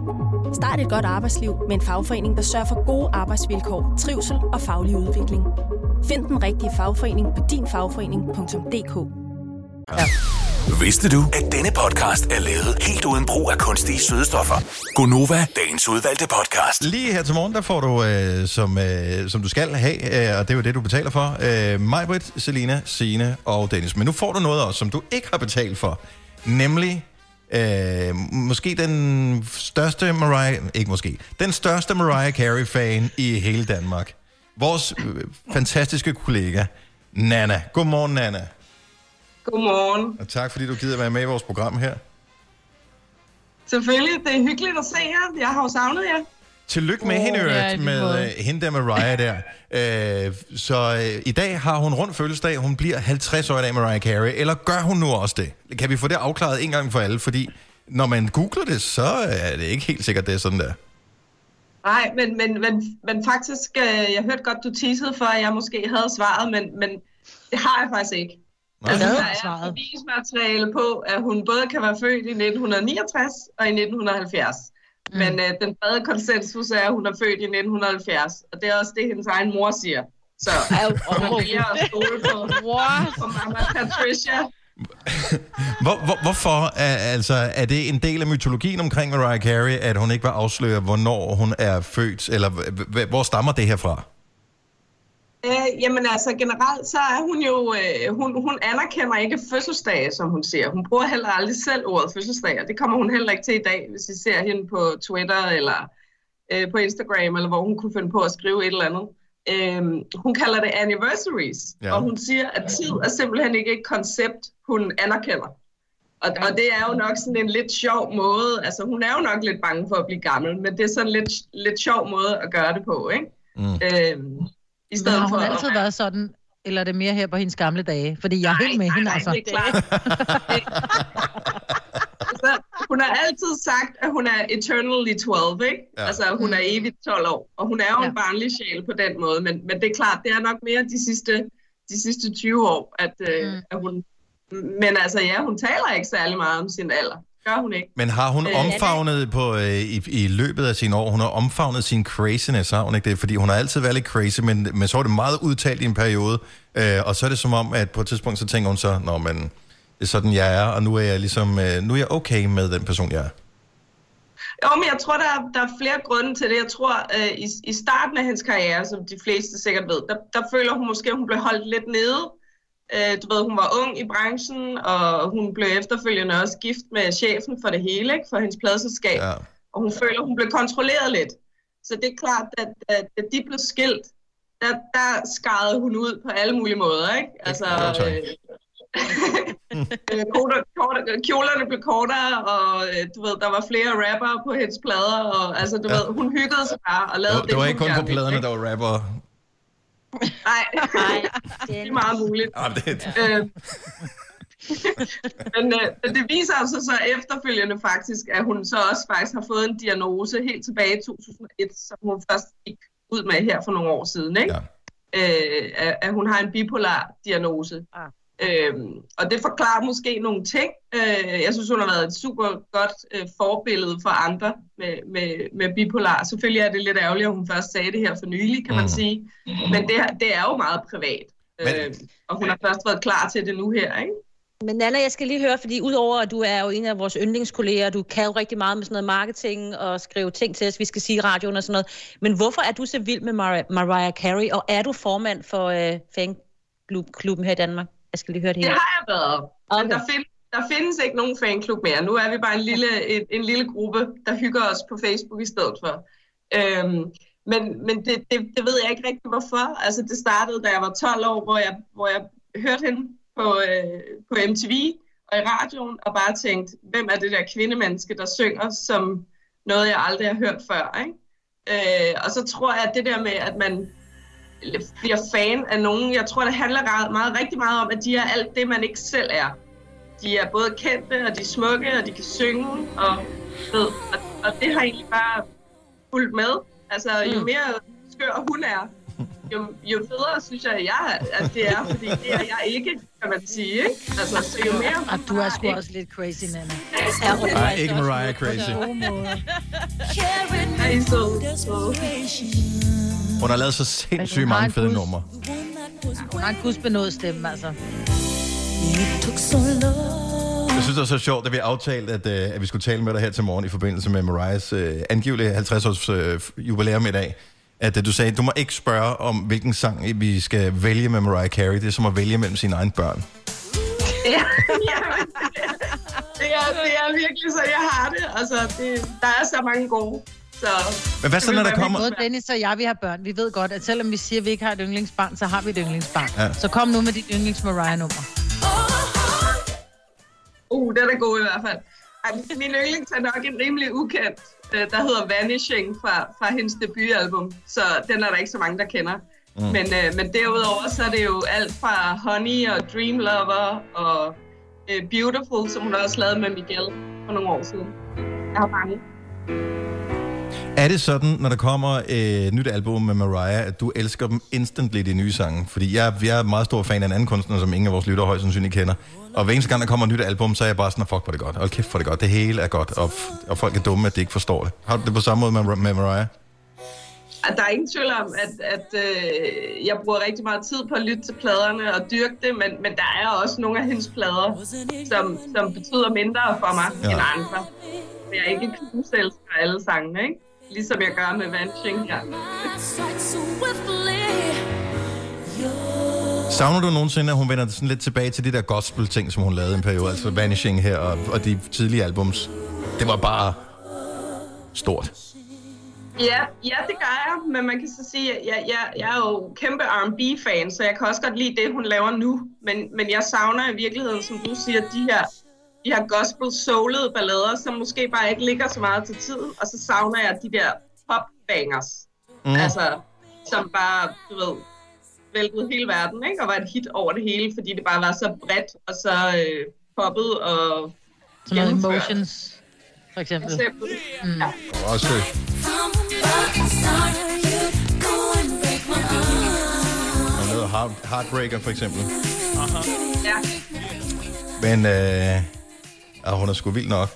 Start et godt arbejdsliv med en fagforening, der sørger for gode arbejdsvilkår, trivsel og faglig udvikling. Find den rigtige fagforening på dinfagforening.dk Vidste du, at denne podcast er lavet helt uden brug af kunstige sødestoffer? Gonova, dagens udvalgte podcast. Lige her til morgen, der får du, øh, som, øh, som du skal have, øh, og det er jo det, du betaler for, øh, Majbrit, Selina, Sine og Dennis. Men nu får du noget også, som du ikke har betalt for, nemlig øh, måske den største Mariah, ikke måske, den største Mariah Carey-fan i hele Danmark. Vores øh, fantastiske kollega, Nana. Godmorgen, Nana. Godmorgen. Og tak, fordi du gider være med i vores program her. Selvfølgelig, det er hyggeligt at se jer. Jeg har jo savnet jer. Tillykke med oh, hende, ja, med måde. øh, hende der Mariah der. Øh, så øh, i dag har hun rundt fødselsdag. Hun bliver 50 år i dag, Mariah Carey. Eller gør hun nu også det? Kan vi få det afklaret en gang for alle? Fordi når man googler det, så er det ikke helt sikkert, det er sådan der. Nej, men, men, men, men faktisk, øh, jeg hørte godt, du teasede for, at jeg måske havde svaret, men, men det har jeg faktisk ikke. Nej. Altså, der er er bevismateriale på, at hun både kan være født i 1969 og i 1970. Mm. Men øh, den brede konsensus er, at hun er født i 1970, og det er også det, hendes egen mor siger. Så hun er mere at stole på, på mamma Patricia. Hvor, hvor, hvorfor er, altså, er det en del af mytologien omkring Mariah Carey, at hun ikke vil afsløre, hvornår hun er født? Eller hvor stammer det her fra? Øh, jamen altså generelt, så er hun jo, øh, hun, hun anerkender ikke fødselsdage, som hun siger. Hun bruger heller aldrig selv ordet fødselsdag, og det kommer hun heller ikke til i dag, hvis I ser hende på Twitter eller øh, på Instagram, eller hvor hun kunne finde på at skrive et eller andet. Øh, hun kalder det anniversaries, Ja. og hun siger, at tid er simpelthen ikke et koncept, hun anerkender. Og, og det er jo nok sådan en lidt sjov måde, altså hun er jo nok lidt bange for at blive gammel, men det er sådan en lidt, lidt sjov måde at gøre det på, ikke? Mm. Øhm, I stedet har for hun at altid været sådan, eller er det mere her på hendes gamle dage? Fordi jeg er helt med hende, nej, altså. det er klart. altså, hun har altid sagt, at hun er eternally 12, ikke? Ja. Ja. Altså, hun er evigt 12 år. Og hun er jo ja. en barnlig sjæl på den måde. Men, men det er klart, det er nok mere de sidste, de sidste 20 år, at, øh, mm. at hun... Men altså, ja, hun taler ikke særlig meget om sin alder. Gør hun ikke. Men har hun Øh, omfavnet på, øh, i, i løbet af sine år, hun har omfavnet sin craziness, har hun ikke det? Fordi hun har altid været lidt crazy, men, men så var det meget udtalt i en periode, øh, og så er det som om, at på et tidspunkt, så tænker hun så, nå, men det er sådan, jeg er, og nu er jeg ligesom, øh, nu er jeg okay med den person, jeg er. Jo, men jeg tror, der er, der er flere grunde til det. Jeg tror, øh, i, i starten af hendes karriere, som de fleste sikkert ved, der, der føler hun måske, at hun blev holdt lidt nede. Øh, du ved, hun var ung i branchen, og hun blev efterfølgende også gift med chefen for det hele, ikke? for hendes pladselskab. Ja. Og hun føler, hun blev kontrolleret lidt. Så det er klart, at, at, at de blev skilt, der, der skarede hun ud på alle mulige måder. Ikke? Altså, øh, øh, kortere- kortere- kjolerne blev kortere, og øh, du ved, der var flere rapper på hendes plader, og altså, du Ja. ved, hun hyggede sig bare og lavede Det, det var ikke kun på pladerne, der var rapper. Nej, nej, det er meget muligt. Ah, det, Øh, men, øh, men det viser sig så efterfølgende faktisk, at hun så også faktisk har fået en diagnose helt tilbage i 2001, som hun først gik ud med her for nogle år siden, ikke? Ja. Øh, at, at hun har en bipolar diagnose. Ah. Øhm, og det forklarer måske nogle ting. Øh, jeg synes, hun har været et super godt øh, forbillede for andre med, med, med bipolar. Selvfølgelig er det lidt ærgerligt, at hun først sagde det her for nylig, kan man Mhm. sige. Men det, det er jo meget privat. Øh, og hun har først været klar til det nu her, ikke? Men Nana, jeg skal lige høre, fordi udover at du er jo en af vores yndlingskolleger, du kan jo rigtig meget med sådan noget marketing og skrive ting til os, vi skal sige i radioen og sådan noget. Men hvorfor er du så vild med Mar- Mariah Carey, og er du formand for øh, fanklubben her i Danmark? Jeg skal lige høre det Det her. har jeg været. Men der, find, der findes ikke nogen fanklub mere. Nu er vi bare en lille, en, en lille gruppe, der hygger os på Facebook i stedet for. Øhm, men men det, det, det ved jeg ikke rigtig hvorfor. Altså det startede, da jeg var 12 år, hvor jeg, hvor jeg hørte hende på, øh, på MTV og i radioen, og bare tænkte, hvem er det der kvindemenneske, der synger som noget, jeg aldrig har hørt før. Ikke? Øh, og så tror jeg, at det der med, at man bliver fan af nogen. Jeg tror, det handler ret- meget, rigtig meget om, at de er alt det, man ikke selv er. De er både kendte, og de er smukke, og de kan synge, og, ved, og, og det har egentlig bare fulgt med. Altså, jo Mm. mere skør hun er, jo, jo federe synes jeg, at, jeg, at det er, fordi det er jeg ikke, kan man sige. Ikke? Altså, så jo mere Og du er sgu også lidt crazy, Nana. Nej, ikke Mariah Crazy. Så, så. Hun har lavet så sindssygt mange fede numre. Hun har en gudsbenået stemme, altså. Jeg synes, det var så sjovt, at vi aftalte, at, øh, at vi skulle tale med dig her til morgen i forbindelse med Mariahs øh, angivelige 50-års øh, jubilæum i dag. At øh, du sagde, du må ikke spørge om, hvilken sang vi skal vælge med Mariah Carey. Det er som at vælge mellem sine egne børn. Ja, ja, det, er, det er virkelig så, jeg har det. Altså, det, der er så mange gode. Så, Men hvad så, når der kommer- Både Dennis og jeg, vi har børn. Vi ved godt, at selvom vi siger, at vi ikke har et yndlingsbarn, så har vi et yndlingsbarn. Ja. Så kom nu med dit yndlings Mariah-nummer. Uh, den er god i hvert fald. Ej, min yndlings er nok en rimelig ukendt, øh, der hedder Vanishing fra, fra hendes debutalbum. Så den er der ikke så mange, der kender. Mm. Men, øh, men derudover så er det jo alt fra Honey og Dream Lover og øh, Beautiful, som hun også lavede med Miguel for nogle år siden. Jeg har mange. Er det sådan, når der kommer et nyt album med Mariah, at du elsker dem instantly, de nye sange? Fordi jeg, jeg er meget stor fan af en anden kunstner, som ingen af vores lyttere højst sandsynligt kender. Og hver eneste gang, der kommer et nyt album, så er jeg bare sådan, fuck, hvor det godt. Og kæft, er det godt. Det hele er godt. Og, og folk er dumme, at de ikke forstår det. Har du det på samme måde med, med Mariah? At der er ingen tvivl om, at, at øh, jeg bruger rigtig meget tid på at lytte til pladerne og dyrke det, men, men der er også nogle af hendes plader, som, som betyder mindre for mig Ja. end andre. Men jeg er ikke knuselsker alle sangene, ikke? Ligesom jeg gør med Vanishing her. Savner du nogensinde, at hun vender sådan lidt tilbage til de der gospel-ting, som hun lavede en periode? Altså Vanishing her og, og de tidlige albums. Det var bare stort. Ja, ja, det gør jeg, men man kan så sige, at jeg, jeg, jeg er jo kæmpe R&B-fan, så jeg kan også godt lide det, hun laver nu. Men, men jeg savner i virkeligheden, som du siger, de her, de her gospel-soulede ballader, som måske bare ikke ligger så meget til tiden. Og så savner jeg de der pop-bangers, Mm. mm. altså, som bare, du ved, væltede hele verden, ikke? Og var et hit over det hele, fordi det bare var så bredt og så øh, poppet og Som noget. Emotions, for eksempel. For eksempel. Mm. Ja. Også og noget Heart, Heartbreaker for eksempel. Ja. Men øh, ja, hun er sgu vild nok.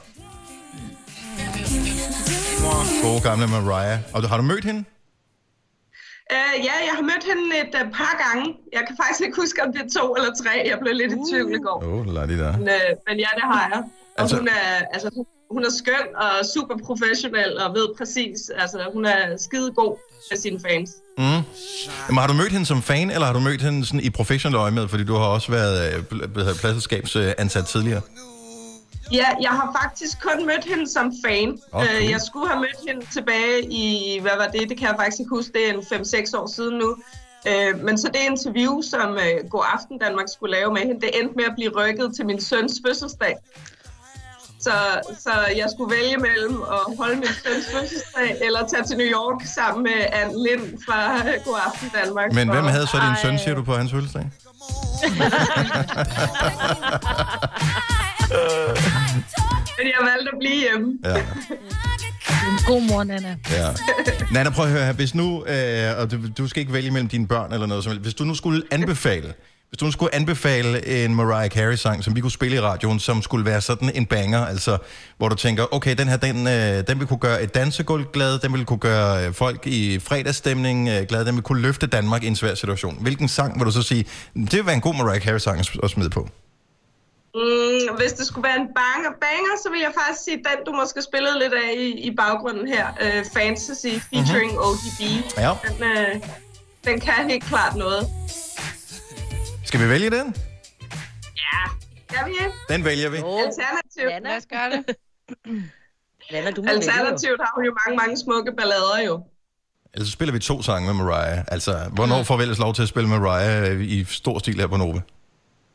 Gode gamle Mariah. Og du, har du mødt hende? Uh, ja, jeg har mødt hende et uh, par gange. Jeg kan faktisk ikke huske, om det er to eller tre. Jeg blev lidt i tvivl i går. Oh, lad det der. Men, uh, men ja, det har jeg. Og Altså- hun, er, altså, hun, er skøn og super professionel og ved præcis, altså hun er skide god med sine fans. Mm. Men har du mødt hende som fan, eller har du mødt hende sådan i professionel øje med? Fordi du har også været øh, pladselskabsansat tidligere. Ja, jeg har faktisk kun mødt hende som fan. Okay. Okay. Jeg skulle have mødt hende tilbage i, hvad var det, det kan jeg faktisk ikke huske, det er en 5-6 år siden nu. Øh, Men så det interview, som øh, God Aften Danmark skulle lave med hende, det endte med at blive rykket til min søns fødselsdag. Så, så jeg skulle vælge mellem at holde min søns fødselsdag, eller tage til New York sammen med Anne Lind fra øh, God Aften Danmark. Men hvem havde så din søn, siger du, på hans fødselsdag? Men jeg valgte at blive hjemme. Ja. God mor, Nana. Ja. Nana, prøv at høre her. Hvis nu, øh, og du, du skal ikke vælge mellem dine børn eller noget som helst. Hvis du nu skulle anbefale, hvis du nu skulle anbefale en Mariah Carey-sang, som vi kunne spille i radioen, som skulle være sådan en banger, altså, hvor du tænker, okay, den her, den, øh, den vil kunne gøre et dansegulv glad, den vil kunne gøre øh, folk i fredagsstemning øh, glad, den vil kunne løfte Danmark i en svær situation. Hvilken sang vil du så sige, det vil være en god Mariah Carey-sang at smide på? Mm, hvis det skulle være en banger, banger, så vil jeg faktisk sige den, du måske spillede lidt af i, i baggrunden her. Uh, Fantasy featuring mm-hmm. ODB. Ja. Den, uh, den kan helt klart noget. Skal vi vælge den? Ja, skal vi ikke? Den vælger vi. Alternativt. Lad os gøre det. Lana, du må Alternativt har hun jo mange, mange smukke ballader jo. Ellers så spiller vi to sange med Mariah. Altså, hvornår får vi ellers lov til at spille med Mariah øh, i stor stil her på Nova?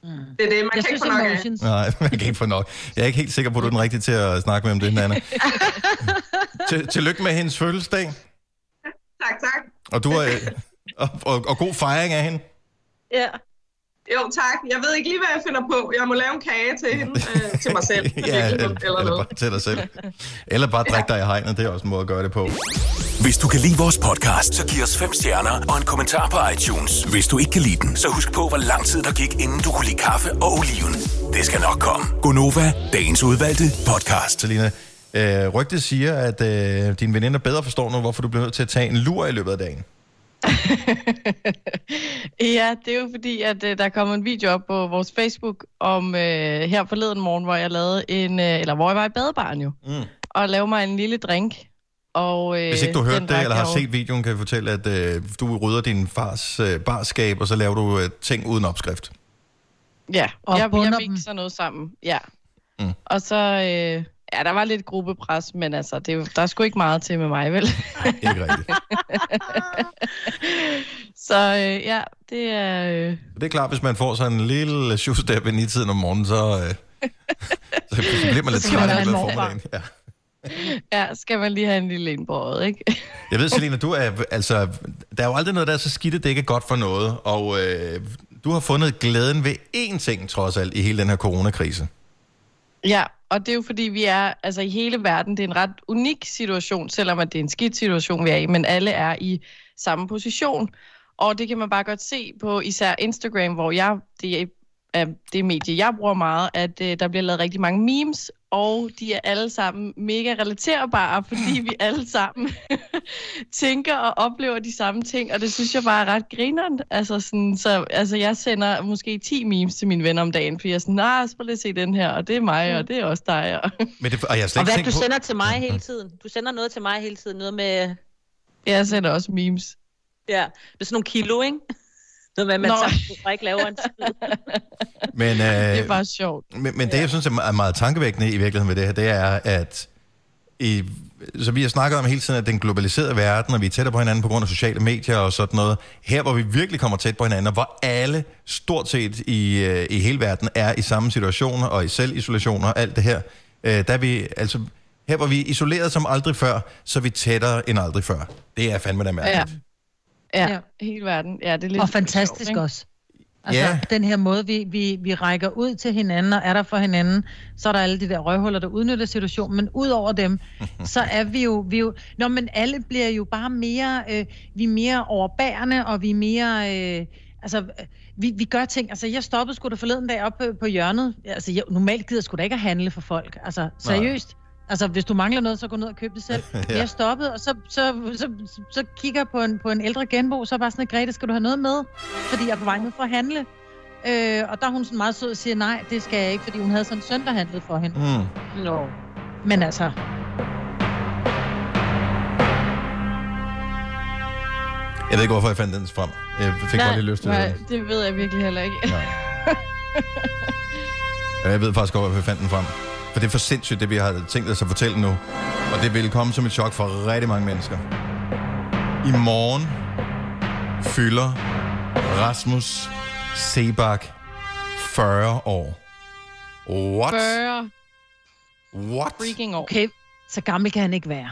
Det er det, man Jeg kan ikke synes, få nok af. Nej, jeg kan ikke få nok. Jeg er ikke helt sikker på, at du er den rigtige til at snakke med om det, Nana. Til, tillykke med hendes fødselsdag, Tak, tak. og, du er, og, og, og god fejring af hende. Ja. Jo, tak. Jeg ved ikke lige, hvad jeg finder på. Jeg må lave en kage til hende, øh, til mig selv. Ja, eller, eller eller noget. bare til dig selv. Eller bare drik dig i hegnet, det er også en måde at gøre det på. Hvis du kan lide vores podcast, så giv os fem stjerner og en kommentar på iTunes. Hvis du ikke kan lide den, så husk på, hvor lang tid der gik, inden du kunne lide kaffe og oliven. Det skal nok komme. Gonova, dagens udvalgte podcast. Selina, øh, rygtet siger, at øh, dine veninder bedre forstår nu, hvorfor du bliver nødt til at tage en lur i løbet af dagen. Ja, det er jo fordi, at øh, der kommer en video op på vores Facebook om øh, her forleden morgen, hvor jeg lavede en, øh, eller hvor jeg var i badebaren jo, Mm. og lavede mig en lille drink. Og, øh, Hvis ikke du har hørt det, eller har jo- set videoen, kan jeg fortælle, at øh, du rydder din fars øh, barskab, og så laver du øh, ting uden opskrift. Ja, Og jeg, jeg mixer noget sammen, ja. Mm. Og så, øh, ja, der var lidt gruppepres, men altså, det, er der er sgu ikke meget til med mig, vel? Ikke rigtigt. så øh, ja, det er... Øh, Det er klart, hvis man får sådan en lille shoestep i tiden om morgenen, så, øh, så bliver man lidt træt i formiddagen. Ja. ja, skal man lige have en lille en på ikke? Jeg ved, Selina, du er, altså, der er jo aldrig noget, der er så skidt, at det ikke er godt for noget. Og øh, du har fundet glæden ved én ting, trods alt, i hele den her coronakrise. Ja, og det er jo fordi, vi er altså i hele verden, det er en ret unik situation, selvom at det er en skidt situation, vi er i, men alle er i samme position. Og det kan man bare godt se på især Instagram, hvor jeg, det er det medie, jeg bruger meget, at øh, der bliver lavet rigtig mange memes, og de er alle sammen mega relaterbare, fordi vi alle sammen tænker og oplever de samme ting, og det synes jeg bare er ret grineren. Altså, sådan, så, altså jeg sender måske 10 memes til mine venner om dagen, fordi jeg er sådan, nej, prøv lige se den her, og det er mig, og det er også dig. Og... Men det, og jeg Og hvad du på... sender til mig hele tiden? Du sender noget til mig hele tiden, noget med... Jeg sender også memes. Ja, med sådan nogle kilo, ikke? Noget med, at man Nå. sammen ikke laver en tid. Men, øh, Det er bare sjovt. Men, men det, jeg synes er me- meget tankevækkende i virkeligheden med det her, det er, at i, så vi har snakket om hele tiden, at den globaliserede verden, og vi er tættere på hinanden på grund af sociale medier og sådan noget. Her, hvor vi virkelig kommer tæt på hinanden, og hvor alle stort set i, øh, i hele verden er i samme situationer, og i selvisolation og alt det her, øh, der er vi, altså, her hvor vi er isoleret som aldrig før, så er vi tættere end aldrig før. Det er fandme da mærkeligt. Ja, ja, hele verden. Ja, det er lidt Og fantastisk sjovt, også. Altså, Ja. den her måde, vi, vi, vi rækker ud til hinanden og er der for hinanden, så er der alle de der røvhuller, der udnytter situationen, men ud over dem, så er vi jo, vi jo... Nå, men alle bliver jo bare mere... Øh, vi er mere overbærende, og vi er mere... Øh, altså, vi, vi gør ting... Altså, jeg stoppede sgu da forleden dag op på, på hjørnet. Altså, jeg, normalt gider jeg sgu da ikke at handle for folk. Altså, seriøst. Altså, hvis du mangler noget, så gå ned og køb det selv. Ja. Jeg stoppede, og så, så, så, så, så kigger jeg på en, på en ældre genbo, så er bare sådan, Grete, skal du have noget med? Fordi jeg er på vej ned for at handle. Øh, og der er hun sådan meget sød og siger, nej, det skal jeg ikke, fordi hun havde sådan en søn, der handlede for hende. Mm. Nå. Men altså, Jeg ved ikke, hvorfor jeg fandt den frem. Jeg fik bare lige lyst til nej, det. det ved jeg virkelig heller ikke. Og jeg ved faktisk godt, hvorfor jeg fandt den frem. For det er for sindssygt, det vi har tænkt os at fortælle nu. Og det vil komme som et chok for rigtig mange mennesker. I morgen fylder Rasmus Sebak 40 år. What? 40 What? freaking år. okay, så gammel kan han ikke være.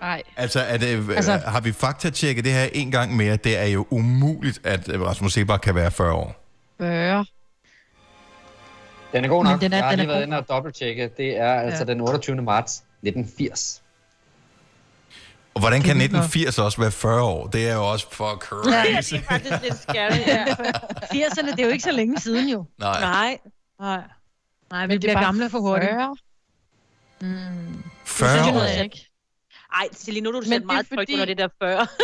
Nej. Altså, er det, altså, Altså- har vi faktatjekket det her en gang mere? Det er jo umuligt, at øh, Rasmus Sebak kan være 40 år. 40. Den er god Men nok. den er- jeg har den er lige været inde og dobbelttjekke. Det er altså den 28. marts 1980. Og hvordan kan Det er vildt nok. 1980 også være 40 år? Det er jo også for crazy. Det er faktisk lidt scary, ja. 80'erne, det er jo ikke så længe siden jo. Nej. Nej. Nej. Nej, vi Men det er bliver gamle for hurtigt. 40. Mm. 40 Det år? ved jeg ikke. Ej, Celine, nu er du Men er meget tryg fordi- under det der 40.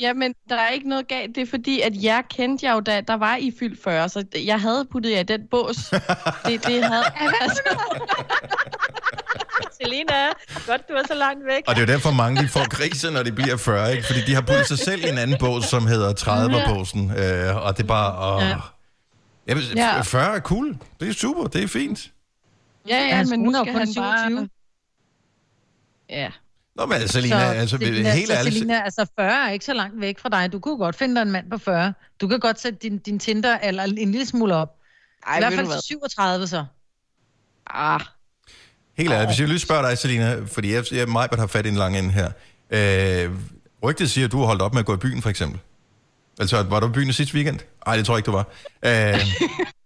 Jamen, der er ikke noget galt. Det er fordi, at jeg kendte jer jo, da der var i fyldt 40, så jeg havde puttet jer i den bås. Det, det havde... Altså, Selina, godt du er så langt væk. Og det er jo derfor, mange de får krise, når de bliver 40, ikke? Fordi de har puttet sig selv i en anden bås, som hedder 30'er-båsen. Øh, og det er bare... Åh. Ja. Ja. 40 er cool. Det er super. Det er fint. ja, ja, men nu skal kun han bare... 27. Ja. Nå, men Selina, altså, Selina, helt så ærligt... Selina, altså 40 er ikke så langt væk fra dig. Du kunne godt finde dig en mand på 40. Du kan godt sætte din, din Tinder eller en lille smule op. Ej, I hvert fald til 37 så. Ah, Helt ærligt, hvis jeg lige spørger dig, Selina, fordi jeg, jeg mig har fat i en lang ende her. Øh, rygtet siger, at du har holdt op med at gå i byen, for eksempel. Altså, var du i byen sidste weekend? Nej, det tror jeg ikke, du var. Øh,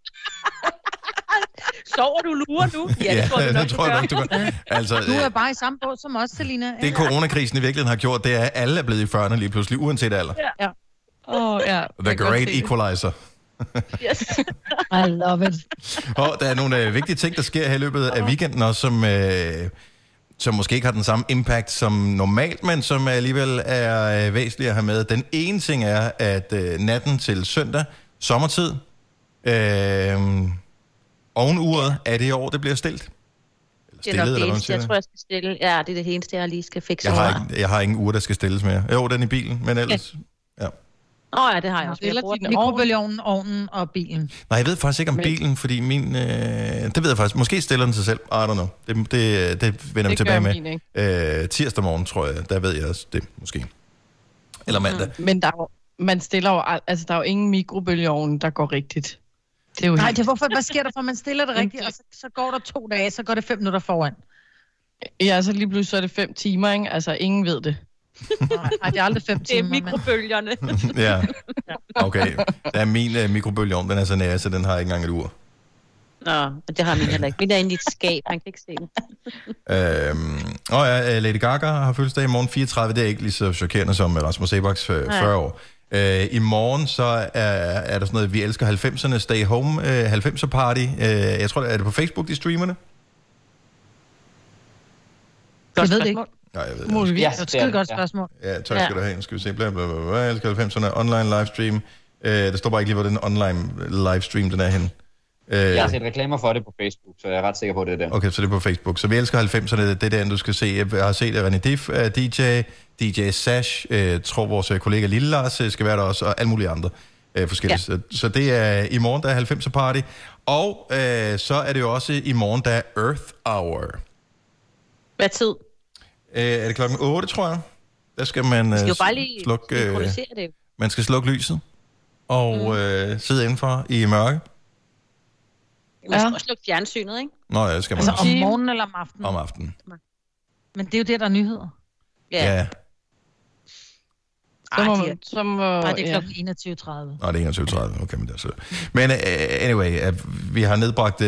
Sover du lurer nu? Ja, det tror jeg det nok, tror jeg nok, du gør. Altså, Du er øh, bare i samme båd som os, Selina. det coronakrisen i virkeligheden har gjort, det er, at alle er blevet i 40'erne lige pludselig, uanset alder. Ja. Åh, oh, ja. The Great. Equalizer. Yes. I love it. Og der er nogle øh, vigtige ting, der sker her i løbet af weekenden også, som, øh, som måske ikke har den samme impact som normalt, men som alligevel er øh, væsentlige at have med. Den ene ting er, at øh, natten til søndag, sommertid, øh, ovenuret, er det i år, det bliver stilt? Det er nok Stillet, eller det eneste, jeg tror, jeg skal stille. Ja, det er det eneste, jeg lige skal fikse. Jeg har, ikke, jeg har ingen ur, der skal stilles mere. Jo, den er i bilen, men ellers... Ja. Åh oh, ja, det har jeg også. bruger din. Mikrobølgeovnen, ovnen og bilen. Nej, jeg ved faktisk ikke om bilen, fordi min... Øh, det ved jeg faktisk. Måske stiller den sig selv. I don't know. Det, det, det vender vi tilbage med. min. Øh, tirsdag morgen, tror jeg. Der ved jeg også det, måske. Eller mandag. Mm. Men der er jo, man stiller jo, al- altså der er jo ingen mikrobølgeovn, der går rigtigt. Det er jo Nej, helt... det er hvorfor, hvad sker der, for man stiller det rigtigt, og så, så går der to dage, så går det fem minutter foran. Ja, så lige pludselig så er det fem timer, ikke? Altså, ingen ved det. Nej, det er aldrig fem Det er timer. mikrobølgerne. ja. Okay. Der er min øh, mikrobølgeovn, den er så nær, så den har ikke engang et ur. Nå, det har min heller ikke. Min er inde i et skab, man kan ikke se den. Øhm, og ja, øh, Lady Gaga har fødselsdag i morgen 34. Det er ikke lige så chokerende som Rasmus Sebaks øh, 40 Nej. år. Øh, I morgen så er, er der sådan noget, vi elsker 90'erne Stay Home øh, 90'er Party. Øh, jeg tror, er det på Facebook, de streamer det? Jeg ved det ikke. Nej, jeg ved det. Muligvis. Ja, det er et skide godt ja. spørgsmål. Ja, tak skal du have. Nu skal vi se. Bla, bla, bla, bla. Jeg elsker 90'erne online livestream. Øh, der står bare ikke lige, hvor den online livestream den er henne. Øh, Jeg har set reklamer for det på Facebook, så jeg er ret sikker på, at det er der. Okay, så det er på Facebook. Så vi elsker 90'erne, det er den, du skal se. Jeg har set at René Diff, DJ, DJ Sash, øh, tror vores øh, kollega Lille Lars skal være der også, og alle mulige andre øh, forskellige. Ja. Så, så det er i morgen, der er 90'er party. Og øh, så er det jo også i morgen, der er Earth Hour. Hvad tid? Øh, er det klokken 8, tror jeg? Der skal man øh, skal jo bare lige slukke, øh, det. man skal slukke lyset og mm. øh, sidde indenfor i mørke. Man skal også lukke fjernsynet, ikke? Nå ja, det skal man Altså også. om morgenen eller om aftenen. Om aftenen. Men det er jo det, der er nyheder. Ja. ja. Så må, Ej, er- så må, Nej, det er ja. klokken 21.30. Nå, det er 21.30. Okay, men det er så... Men uh, anyway, uh, vi har nedbragt uh,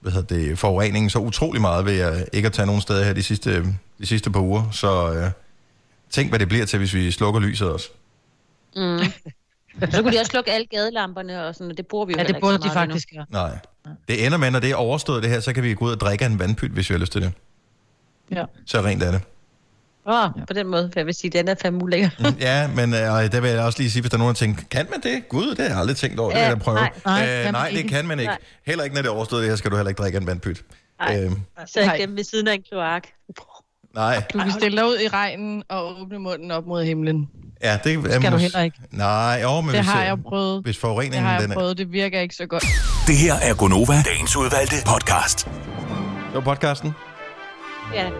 hvad hedder det, forureningen så utrolig meget ved uh, ikke at tage nogen steder her de sidste, de sidste par uger. Så uh, tænk, hvad det bliver til, hvis vi slukker lyset også. Mm. Så kunne de også slukke alle gadelamperne og sådan, og det bruger vi jo Ja, det burde de faktisk gøre. Nej. Det ender med, når det er overstået det her, så kan vi gå ud og drikke af en vandpyt, hvis vi har lyst til det. Ja. Så rent er det. Åh, oh, på den måde, for jeg vil sige, den er fandme ulækker. Ja, men øh, der vil jeg også lige sige, hvis der er nogen, der tænker, kan man det? Gud, det har jeg aldrig tænkt over, det vil Ja, jeg da prøve. nej, nej, øh, nej det ikke. kan man ikke. Nej. Heller ikke, når det er overstået det her, skal du heller ikke drikke af en vandpyt. Nej, Øhm, så jeg hjemme ved siden af en kloak. nej. Du kan stille dig ud i regnen og åbne munden op mod himlen. Ja, det er skal du heller ikke. Nej, jo, men Det hvis, har øh, jeg prøvet. Hvis Det forureningen har den jeg er... prøvet, det virker ikke så godt. Det her er Gonova, dagens udvalgte podcast. Det var podcasten? Ja.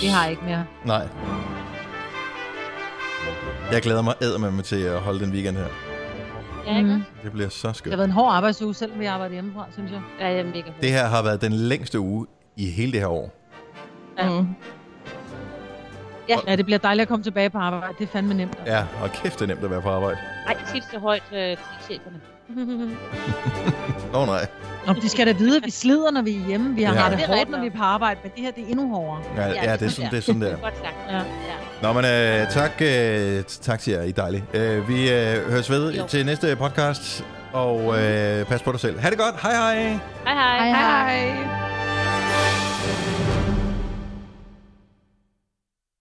Vi har ikke mere. Nej. Jeg glæder mig eddermame til at holde den weekend her. Ja, ikke? Mm. Det bliver så Det skønt. har været en hård arbejdsuge, selvom vi arbejder hjemmefra, synes jeg. Ja, er mega Det her har været den længste uge i hele det her år. Ja. Mm. Ja. ja, det bliver dejligt at komme tilbage på arbejde. Det er fandme nemt. Ja, og kæft, det er nemt at være på arbejde. Nej, tit så højt øh, til cheferne. Åh oh, nej. Nå, de skal da vide, at vi slider, når vi er hjemme. Vi har Ja. ja, det Det er hårdt, når vi er på arbejde, men det her det er endnu hårdere. Ja, ja, det er sådan, det er sådan der. Godt sagt. Ja. ja. Nå, men øh, tak, øh, tak til jer, I er dejlige. Øh, vi øh, høres ved Jo. til næste podcast, og øh, pas på dig selv. Ha' det godt. Hej hej. Hej hej. Hej hej.